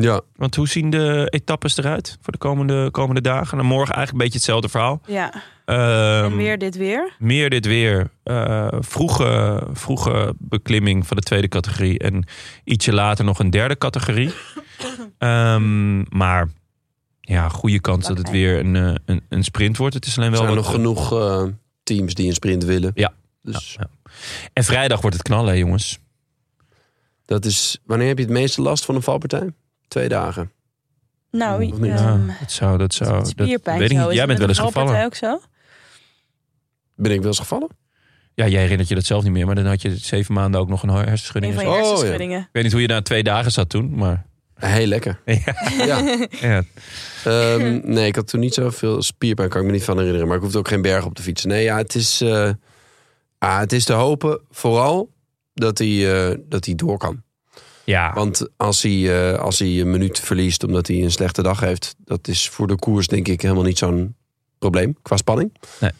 Ja, Want hoe zien de etappes eruit voor de komende, komende dagen? Nou, morgen eigenlijk een beetje hetzelfde verhaal. Ja, Ehm, en weer dit weer. meer dit weer. eh, vroege, vroege beklimming van de tweede categorie. En ietsje later nog een derde categorie. [coughs] Ehm, maar ja, goede kans dat het weer een, eh, een, een sprint wordt. Het is alleen er wel zijn wat- nog genoeg eh, teams die een sprint willen. Ja. Dus Ja, En vrijdag wordt het knallen, jongens. dat is... Wanneer heb je het meeste last van een valpartij? Twee dagen. Nou, Of niet? ehm, Ja, dat zou, dat zou, dat spierpijn weet ik niet. Jij bent wel eens gevallen. ook zo? Ben ik wel eens gevallen? Ja, jij herinnert je dat zelf niet meer, maar dan had je zeven maanden ook nog een hersenschudding. Een Oh, ja. hersenschuddingen. Ik weet niet hoe je na twee dagen zat toen, maar Heel lekker. [laughs] Ja. ja. ja, Ehm, nee, ik had toen niet zoveel spierpijn, kan ik me niet van herinneren. Maar ik hoefde ook geen berg op te fietsen. Nee, ja, het is, eh, ah, het is te hopen vooral dat hij, eh, dat hij door kan. Ja. Want als hij, eh, als hij een minuut verliest omdat hij een slechte dag heeft... dat is voor de koers denk ik helemaal niet zo'n probleem qua spanning. Nee.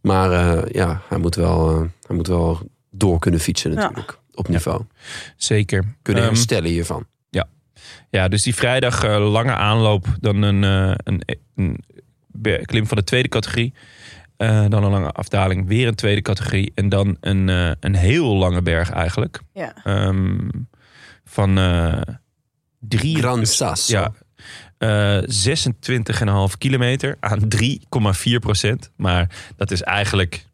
Maar eh, ja, hij moet, wel, eh, hij moet wel door kunnen fietsen Ja. natuurlijk. Op niveau. zeker. Kunnen Ehm, herstellen hiervan. Ja, dus die vrijdag lange aanloop, dan een, eh, een, een klim van de tweede categorie. Eh, dan een lange afdaling, weer een tweede categorie. En dan een, eh, een heel lange berg eigenlijk. Ja. Ehm, van eh drie... Gran Sasso. Ja, eh 26,5 kilometer aan 3,4 procent. Maar dat is eigenlijk...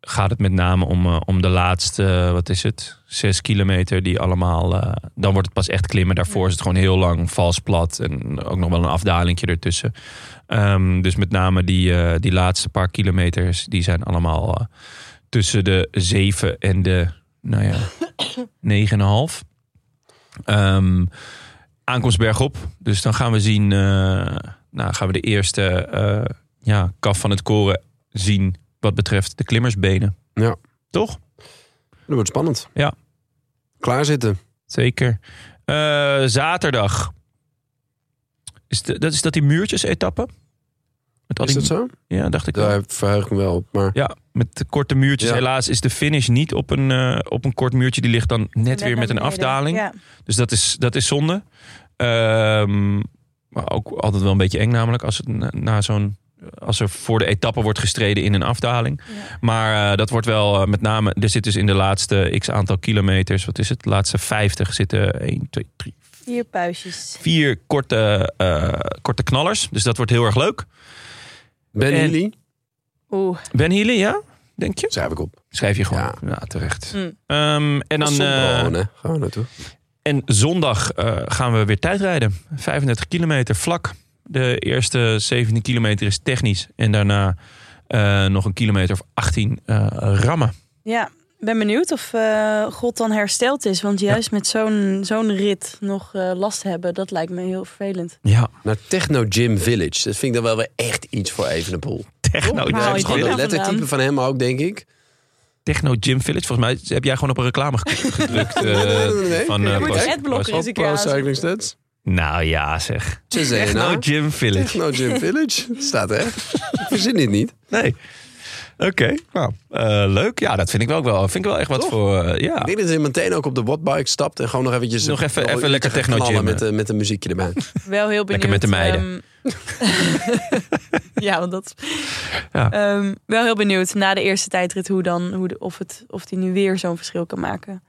Gaat het met name om, eh, om de laatste, eh, wat is het? Zes kilometer die allemaal... eh, dan wordt het pas echt klimmen. Daarvoor is het gewoon heel lang vals plat. En ook nog wel een afdalingje ertussen. Ehm, dus met name die, eh, die laatste paar kilometers... die zijn allemaal eh, tussen de 7 en de, nou ja, [coughs] 9,5. Ehm aankomst bergop. Dus dan gaan we zien, eh, nou gaan we de eerste eh, ja, kaf van het koren zien wat betreft de klimmersbenen. Ja. Toch? Dat wordt spannend. Ja. Klaar zitten. Zeker. Eh, zaterdag. Is, de, dat, is dat die muurtjes-etappe? Met al Is die- dat zo? Ja, dacht ik wel. Daar verheug ik me wel op. Maar Ja, met de korte muurtjes. Ja. Helaas is de finish niet op een, eh, op een kort muurtje. Die ligt dan net, weer met een beneden. afdaling. Ja. Dus dat is, dat is zonde. Ehm, maar ook altijd wel een beetje eng namelijk als, het na, na zo'n, als er voor de etappe wordt gestreden in een afdaling. Ja. Maar eh, dat wordt wel eh, met name... Er zit dus in de laatste x aantal kilometers... Wat is het? De laatste 50 zitten 1, 2, 3, Vier puistjes. Vier korte, eh, korte knallers. Dus dat wordt heel erg leuk. Ben En- Healy, Oeh. Ben Healy, ja? Denk je? schrijf ik op. Schrijf je gewoon. Ja. Ja, terecht. Mm. Ehm, en dan... eh, Gewoon, hè? Gewoon naartoe. En zondag eh, gaan we weer tijdrijden. 35 kilometer vlak. De eerste 17 kilometer is technisch. En daarna eh, nog een kilometer of 18 eh, rammen. Ja, ben benieuwd of eh, God dan hersteld is. Want juist met zo'n zo'n rit nog eh, last hebben, dat lijkt me heel vervelend. Ja, Naar Techno Gym Village. Dat vind ik dan wel weer echt iets voor Evenepoel. Techno, Dat je is gewoon het nou lettertype van hem ook, denk ik. Techno Gym Village. Volgens mij heb jij gewoon op een reclame ge- [laughs] gedrukt. eh, Nee, nee, nee. van, eh, Pro- Pro- aan. Cycling Stats. Nou ja, zeg. Techno Cesena. Gym Village. Techno Gym Village. Staat er. [laughs] Ik verzin dit niet. Nee. Oké, nou, eh, leuk. Ja, dat vind ik wel, wel, vind ik wel echt wat Toch? voor... eh, ja. Ik denk dat hij meteen ook op de wattbike stapt en gewoon nog eventjes... Nog even- een even lekker gaat techno knallen gymmen. met, eh, met een muziekje erbij. Wel heel benieuwd. Lekker met de meiden. ehm, [laughs] ja, want dat. Ja. Ehm, wel heel benieuwd na de eerste tijdrit hoe dan, hoe de, of, het, of die nu weer zo'n verschil kan maken.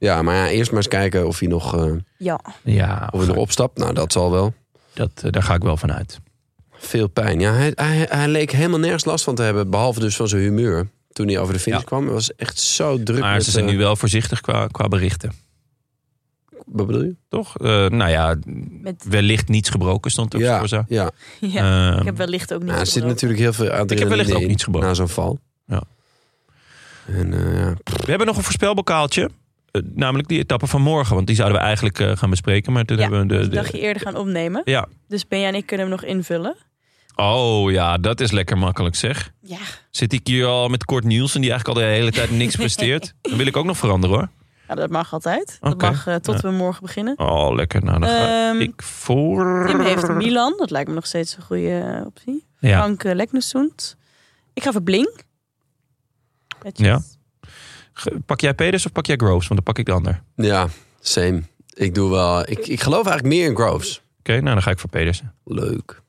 Ja, maar ja, eerst maar eens kijken of hij nog, eh, Ja, Ja, of hij nog opstapt. Nou, dat zal wel. dat, daar ga ik wel van uit. Veel pijn. Ja, hij, hij, hij leek helemaal nergens last van te hebben. Behalve dus van zijn humeur. Toen hij over de finish Ja. kwam. Het was echt zo druk. Maar met, ze zijn eh, nu wel voorzichtig qua, qua berichten. Wat bedoel je? Toch? Eh, nou ja, met, wellicht niets gebroken stond er Ja, voor zo. ja. [laughs] ja. Ehm, ik heb wellicht ook niet. Nou, er zit natuurlijk heel veel adrenaline wellicht ook niets gebroken. na zo'n val. Ja. En eh, ja, We hebben nog een voorspelbokaaltje. Namelijk die etappe van morgen. Want die zouden we eigenlijk eh, gaan bespreken. Maar toen Ja, hebben we de, de- dagje eerder gaan opnemen. Ja. Dus Benja en ik kunnen hem nog invullen. Oh ja, dat is lekker makkelijk zeg. Ja, Zit ik hier al met Kort Niels en die eigenlijk al de hele tijd niks [laughs] presteert? Dan wil ik ook nog veranderen hoor. ja dat mag altijd. Dat Oké. mag eh, tot Ja. we morgen beginnen. Oh lekker. Nou dan ga Ehm, ik voor... Tim heeft Milan. Dat lijkt me nog steeds een goede eh, optie. Ja. Frank uh, Leknesund. Ik ga voor Bling. Netjes. Ja. Pak jij Peders of pak jij Groves? Want dan pak ik de ander. Oké, ja, same. Ik doe wel. Ik, ik geloof eigenlijk meer in Groves. nou dan ga ik voor Peders. Leuk.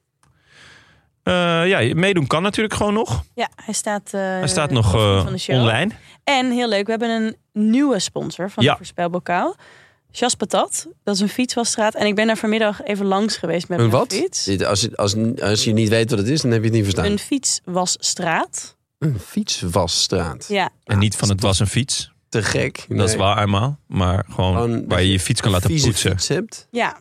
Eh, ja, meedoen kan natuurlijk gewoon nog. Ja, hij staat, eh, Hij staat nog eh, online. En heel leuk, we hebben een nieuwe sponsor van Ja. de voorspelbokaal. Jas Patat. Dat is een fietswasstraat. En ik ben daar vanmiddag even langs geweest met Een mijn wat? fiets. Dit, als, als, als je niet weet wat het is, dan heb je het niet verstaan. Een fietswasstraat. Een fietswasstraat. Ja, En niet van het was een fiets. Te gek. Dat is waar eenmaal. Maar gewoon Gewoon waar je je fiets kan laten Vieze poetsen. fiets hebt. ja.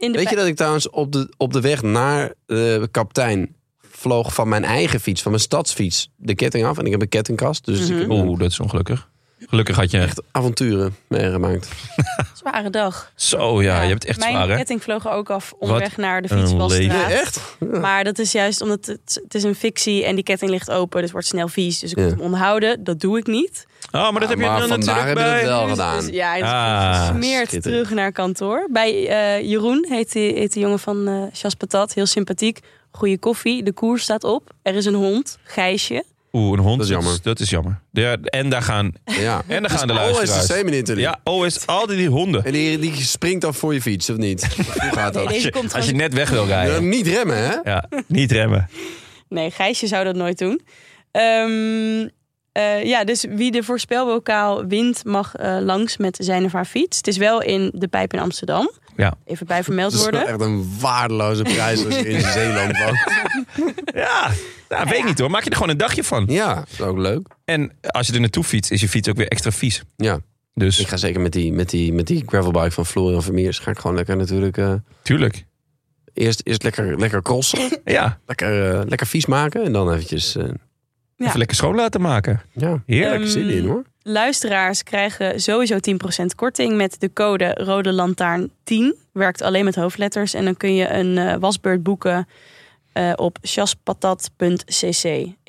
In de Weet je dat ik trouwens op de, op de weg naar de kaptein vloog van mijn eigen fiets, van mijn stadsfiets, de ketting af. En ik heb een kettingkast. Dus ik Mhm. Oeh, dat is ongelukkig. Gelukkig had je... echt avonturen meegemaakt. [laughs] Zware dag. Zo ja, je hebt het echt Mijn zwaar hè? ketting vloog ook af onderweg naar de fietswasstraat. echt? Maar dat is juist omdat het, het is een fictie en die ketting ligt open. Dus het wordt snel vies. Dus ik Ja. moet hem onderhouden. Dat doe ik niet. Oh, maar dat heb je dan natuurlijk heb je bij... het wel Dus- gedaan. dus ja, dus Ah, gesmeerd schitterend. terug naar kantoor. Bij eh, Jeroen heet, die, heet de jongen van eh Jas Patat. Heel sympathiek. Goede koffie. De koers staat op. Er is een hond. Gijsje. Oeh, een hond. Dat is jammer. Dat is jammer. Ja, en daar gaan... Ja. [laughs] En daar gaan de Always the luisteraars. same in Italy. Ja, oh, is altijd die honden. En die, die springt af voor je fiets, of niet? [laughs] Hoe gaat dat? Als je, net weg wil Ja, rijden. niet remmen, hè? Ja, niet remmen. Nee, Gijsje zou dat nooit doen. Ehm, eh, ja, dus wie de voorspelbokaal wint mag eh, langs met zijn of haar fiets. Het is wel in de Pijp in Amsterdam. Ja. Even bij vermeld Dat is worden. echt een waardeloze prijs als je in [laughs] Zeeland woont. [laughs] Ja, nou, weet ik niet hoor. Maak je er gewoon een dagje van. Ja, dat is ook leuk. En als je er naartoe fietst, is je fiets ook weer extra vies. Ja, Dus, ik ga zeker met die, met die, met die gravelbike van Florian Vermeers. Ga ik gewoon lekker natuurlijk... eh, tuurlijk. eerst, eerst lekker, lekker crossen. [laughs] Ja, lekker, eh, lekker vies maken. En dan eventjes... eh, Ja. even lekker schoon laten maken. ja, Heerlijk. Ehm, zin in hoor. Luisteraars krijgen sowieso 10% korting met de code Rode Lantaarn 10. Werkt alleen met hoofdletters. En dan kun je een eh, wasbeurt boeken eh, op chaspatat.cc.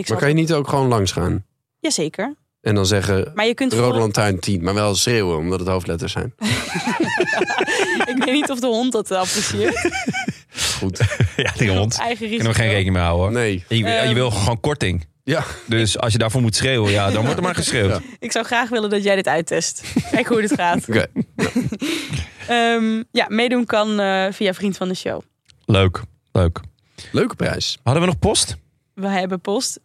Maar kan je niet ook gewoon langs gaan? Jazeker. En dan zeggen... Maar je kunt Rode lantaarn 10, maar wel schreeuwen omdat het hoofdletters zijn. [laughs] Ik weet niet of de hond dat apprecieert. Goed. [laughs] Ja, die hond. Eigen Kunnen we risico. geen rekening mee houden hoor. Nee. Je, je Ehm. wil gewoon korting. Ja. Dus als je daarvoor moet schreeuwen, ja, dan wordt er maar geschreeuwd. Ja. Ik zou graag willen dat jij dit uittest. Kijk hoe dit gaat. [laughs] Oké. Ehm, ja, meedoen kan eh, via Vriend van de Show. Leuk, leuk. Leuke prijs. Hadden we nog post? We hebben post.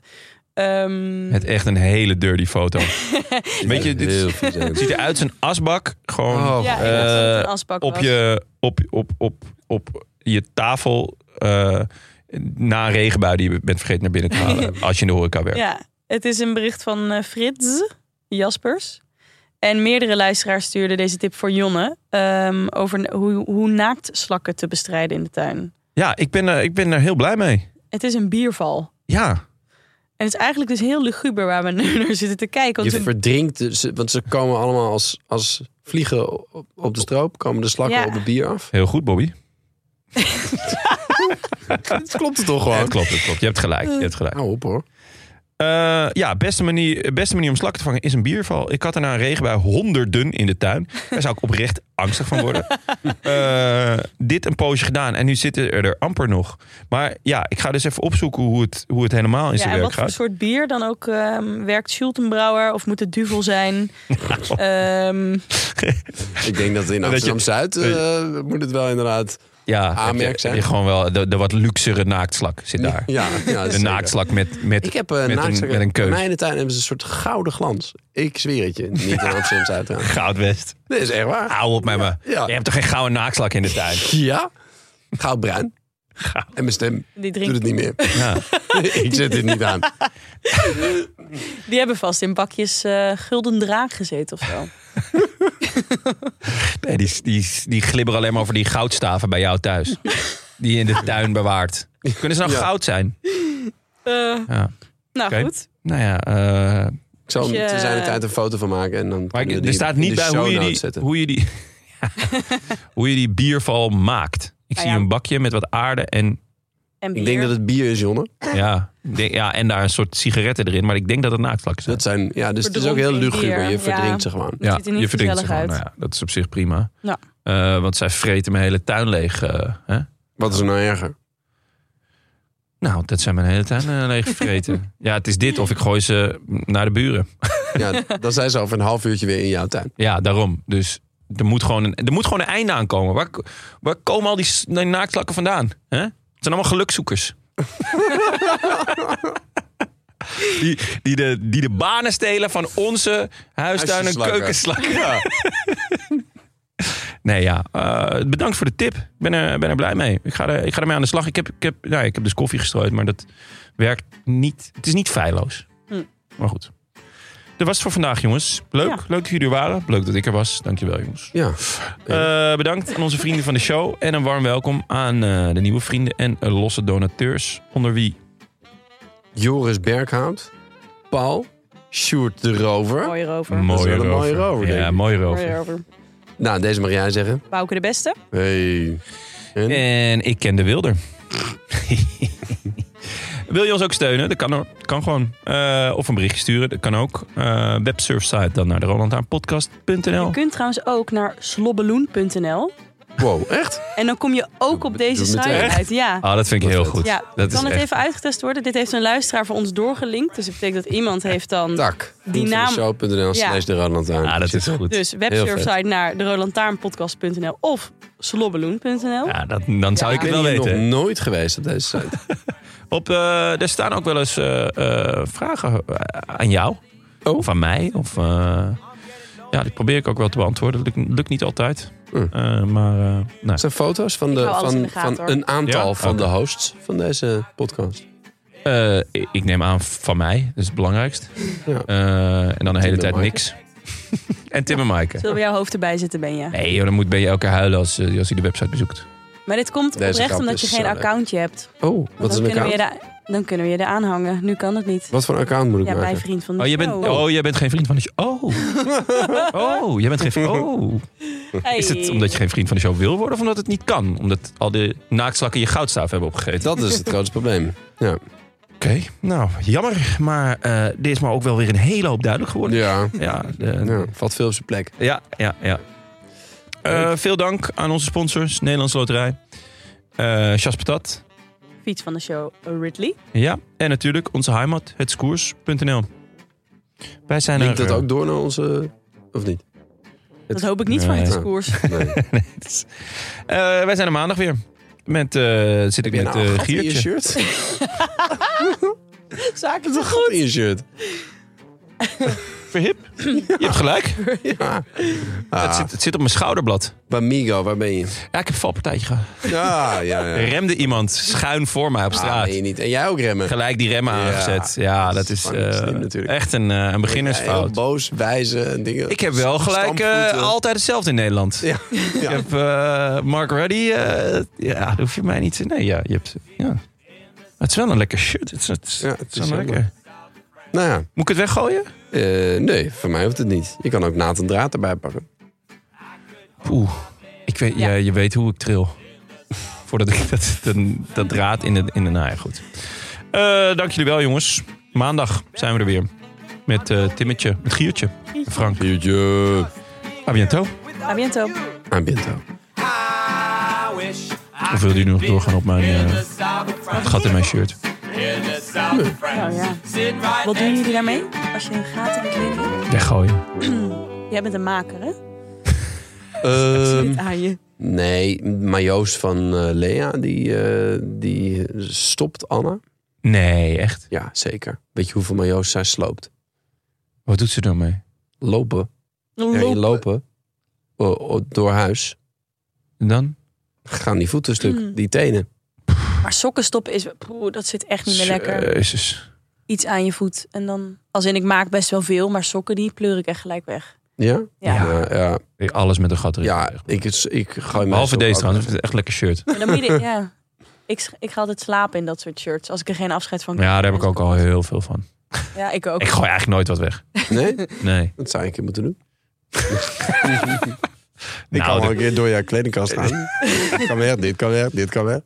Ehm, Met echt een hele dirty foto. [laughs] Weet je, dit ziet eruit als een asbak. Gewoon Oh, ja, het eh, asbak op, was. je, op, op, op, op je tafel eh, na een regenbui die je bent vergeten naar binnen te halen. [laughs] als je in de horeca werkt. Ja, het is een bericht van eh, Frits Jaspers. En meerdere luisteraars stuurden deze tip voor Jonne. ehm, over hoe, hoe naaktslakken te bestrijden in de tuin. Ja, ik ben, er, ik ben er heel blij mee. Het is een bierval. Ja, En het is eigenlijk dus heel luguber waar we nu [laughs] naar zitten te kijken. Je Want ze- verdrinkt, ze- want ze komen allemaal als, als vliegen op, op de stroop. Komen de slakken Ja. op het bier af. heel goed Bobby. [laughs] Dat klopt het toch gewoon? het klopt, het klopt. Je hebt gelijk. Je hebt gelijk. Hou op hoor. Eh, ja, beste manier, beste manier om slakken te vangen is een bierval. Ik had er na een regenbui honderden in de tuin. Daar zou ik oprecht angstig van worden. [laughs] Eh, dit een poosje gedaan en nu zitten er, er amper nog. Maar ja, ik ga dus even opzoeken hoe het, hoe het helemaal in ja, zijn en werk wat voor gaat. soort bier dan ook ehm, werkt Schultenbrouwer? Of moet het Duvel zijn? [laughs] Ehm, Ik denk dat in Amsterdam-Zuid eh, moet het wel inderdaad... Ja, aanmerk heb je, zijn. heb je gewoon wel de, de wat luxere naaktslak zit daar. Ja, ja De zeker. naaktslak met, met, Ik heb uh, met, een, met een Bij keus. mij in de tuin hebben ze een soort gouden glans. Ik zweer het je. Niet in trouwens. [laughs] Goudwest. Dit is echt waar. Hou op met me. Ja. Je hebt toch geen gouden naaktslak in de tuin? [laughs] Ja. Goudbruin. En mijn stem die, doet drinkt, het niet meer. [laughs] Ja. ik zet dit niet aan. die hebben vast in bakjes eh, gulden draak gezeten of zo. [laughs] Nee, die, die, die glibberen alleen maar over die goudstaven bij jou thuis. Die je in de [laughs] tuin bewaart. Kunnen ze nou Ja. goud zijn? Eh, Ja. nou goed. Nou ja, eh, Ik zal te zijn de tijd een foto van maken. En dan maar die er staat niet bij hoe je, die, hoe, je die, hoe je die bierval maakt. Ik Nou zie ja. een bakje met wat aarde en, En bier. Ik denk dat het bier is, Jonne. ja, denk- ja, en daar een soort sigaretten erin. Maar ik denk dat het naaktslakken zijn. Dat zijn, ja, dus het is ook heel luguber. Je ja. verdrinkt ze gewoon. Ziet er niet verdrinkt ze gewoon. uit. Nou ja, dat is op zich prima. Ja. Eh, want zij vreten mijn hele tuin leeg. eh, hè? Wat is er nou erger? Nou, dat zijn mijn hele tuin uh, leeg gevreten. [laughs] ja, het is dit of ik gooi ze naar de buren. [laughs] Ja, dan zijn ze over een half uurtje weer in jouw tuin. Ja, daarom. Dus er moet gewoon een, er moet gewoon een einde aankomen. Waar, waar komen al die, s- die naaktslakken vandaan? Hè? Het zijn allemaal gelukzoekers. [laughs] die, die, de, die de banen stelen van onze huistuin- en keukenslakken. Ja. [laughs] nee, ja. eh, bedankt voor de tip. Ik ben er, ben er blij mee. Ik ga, er, ik ga ermee aan de slag. Ik heb, ik, heb, nou, ik heb dus koffie gestrooid, maar dat werkt niet. Het is niet feilloos. Hm. Maar goed. Dat was het voor vandaag, jongens. Leuk, Ja. leuk dat jullie er waren. Leuk dat ik er was. Dankjewel, jongens. Ja. Eh, bedankt aan onze vrienden van de show. En een warm welkom aan eh, de nieuwe vrienden en eh, losse donateurs. Onder wie Joris Berghout. Paul. Sjoerd de Rover. Mooi rover. is wel een mooie rover, denk Ja, ik. mooi Mooi rover. rover. Nou, deze mag jij zeggen. Bouke de beste. Hey. En? En ik ken de wilder. [laughs] Wil je ons ook steunen? Dat kan, hoor. Dat kan gewoon. Eh, of een berichtje sturen. Dat kan ook. Eh websurfsite dan naar de Je kunt trouwens ook naar slobbeloen.nl. Wow, echt? En dan kom je ook op deze site uit. Ja. Ah, dat vind ik heel goed. Ja, dat kan is het echt- even uitgetest worden? Dit heeft een luisteraar voor ons doorgelinkt. Dus dat betekent dat iemand heeft dan... Tak. Die naam- Show.nl Ja. slash de Roland Ah, dat is goed. Dus websurfsite naar de rolantaarnpodcast.nl of slobbeloen.nl. Ja, dat, dan zou Ja. ik Ik het ben wel hier nog weten. nooit geweest op deze site. [laughs] Op, eh, er staan ook wel eens eh, eh, vragen aan jou. Oh. Of aan mij. Of, eh, ja, die probeer ik ook wel te beantwoorden. Dat lukt, lukt niet altijd. Hm. Eh, maar eh, nou, zijn foto's van, de, van, de gaten, van hoor. een aantal Ja? van de hosts van deze podcast. eh, ik- neem aan van mij. Dat is het belangrijkst. Ja. Eh, en dan de hele tijd niks. [laughs] en Tim en Maaike. Zullen we jouw hoofd erbij zitten, ben je? Nee, joh, dan moet ben je elke huilen als, als hij de website bezoekt. Maar dit komt Deze oprecht omdat je geen leuk. accountje hebt. Oh, wat is dan een kunnen we je account? Dan kunnen we je er aanhangen. Nu kan het niet. Wat voor account moet ik Ja, bij maken? vriend van de Oh, je bent, show. oh, jij bent geen vriend van de show. Oh. [laughs] Oh, jij bent geen vriend. Oh. Hey. Is het omdat je geen vriend van de show wil worden of omdat het niet kan? Omdat al die naaktslakken je goudstaaf hebben opgegeten? Dat is het grootste probleem. Ja. Oké, nou, jammer. Maar eh dit is maar ook wel weer een hele hoop duidelijk geworden. Ja. Ja, de- ja, valt veel op zijn plek. ja, ja. ja. Eh, veel dank aan onze sponsors, Nederlandse Loterij, eh Chas Patat. Fiets van de show Ridley. Ja, en natuurlijk onze heimat, hetskoers.nl. Wij zijn Linkt er... dat eh, ook door naar onze... Of niet? Dat hoop ik niet van het koers. [laughs] Nee. [laughs] eh, wij zijn er maandag weer. Met, eh zit ik met nou eh je Giertje. shirt? [laughs] Is een gat in je shirt. Verhip. Je hebt gelijk. [laughs] Ja. Het, Ah, zit, het zit op mijn schouderblad. Bamigo, waar ben je? Ja, ik heb een valpartijtje gehad. Ja, ja, ja. Remde iemand schuin voor mij op Ah, straat. nee, niet. En jij ook remmen. Gelijk die remmen Ja, aangezet. Ja, dat is slim natuurlijk. echt een, eh, een Ja, heel beginnersfout. boos, wijzen en dingen. Ik heb wel gelijk eh, altijd hetzelfde in Nederland. Ja. [laughs] Ik heb Mark Ruddy. ja, dat hoef je mij niet te... Nee, ja, je hebt... Ja. Het is wel een lekker shirt. Het is, het Ja, het is wel lekker. Nou ja, Moet ik het weggooien? Eh, nee, voor mij hoeft het niet. Je kan ook naad en draad erbij pakken. Oeh, ik weet, ja. Ja. je weet hoe ik tril. Voordat ik dat, dat, dat draad in de, in de naai goed. Eh, dank jullie wel, jongens. Maandag zijn we er weer. Met eh Timmetje, met Giertje, Frank. Jeetje. A biento. A biento. Aan Binto. Of wil jullie nog doorgaan op mijn eh, het gat in mijn shirt? Nou ja. Wat doen jullie daarmee? Als je een gaten in? Weggooien. [clears throat] Jij bent een maker, hè? [laughs] Ehm, Zit aan je. nee, maar Joost van eh, Lea, die, eh, die stopt Anna. Nee, echt. Ja, zeker. Weet je hoeveel majo's zij sloopt? Wat doet ze dan mee? Lopen. Lopen. O- o- door huis. En dan? Gaan die voeten stuk, Mm. die tenen. Maar sokken stoppen is... Poeh, dat zit echt niet meer lekker. Jezus. Iets aan je voet. En dan... Als in, ik maak best wel veel. Maar sokken, die pleur ik echt gelijk weg. Ja? Ja. Ja, ja, Alles met een gat erin. ja ik, ik gooi Behalve meestal deze ook- trouwens. Het is echt lekker shirt. Maar dan moet je... ja. Ik, sch- ik ga altijd slapen in dat soort shirts. Als ik er geen afscheid van Ja, daar heb ik ook al heel veel van. Ja, ik ook. Ik gooi eigenlijk nooit wat weg. Nee? Nee. Dat zou je een keer moeten doen. [laughs] Ik Nou, kan wel de- een keer door jouw kledingkast gaan. [laughs] dit kan weg, dit kan weg, dit kan weg.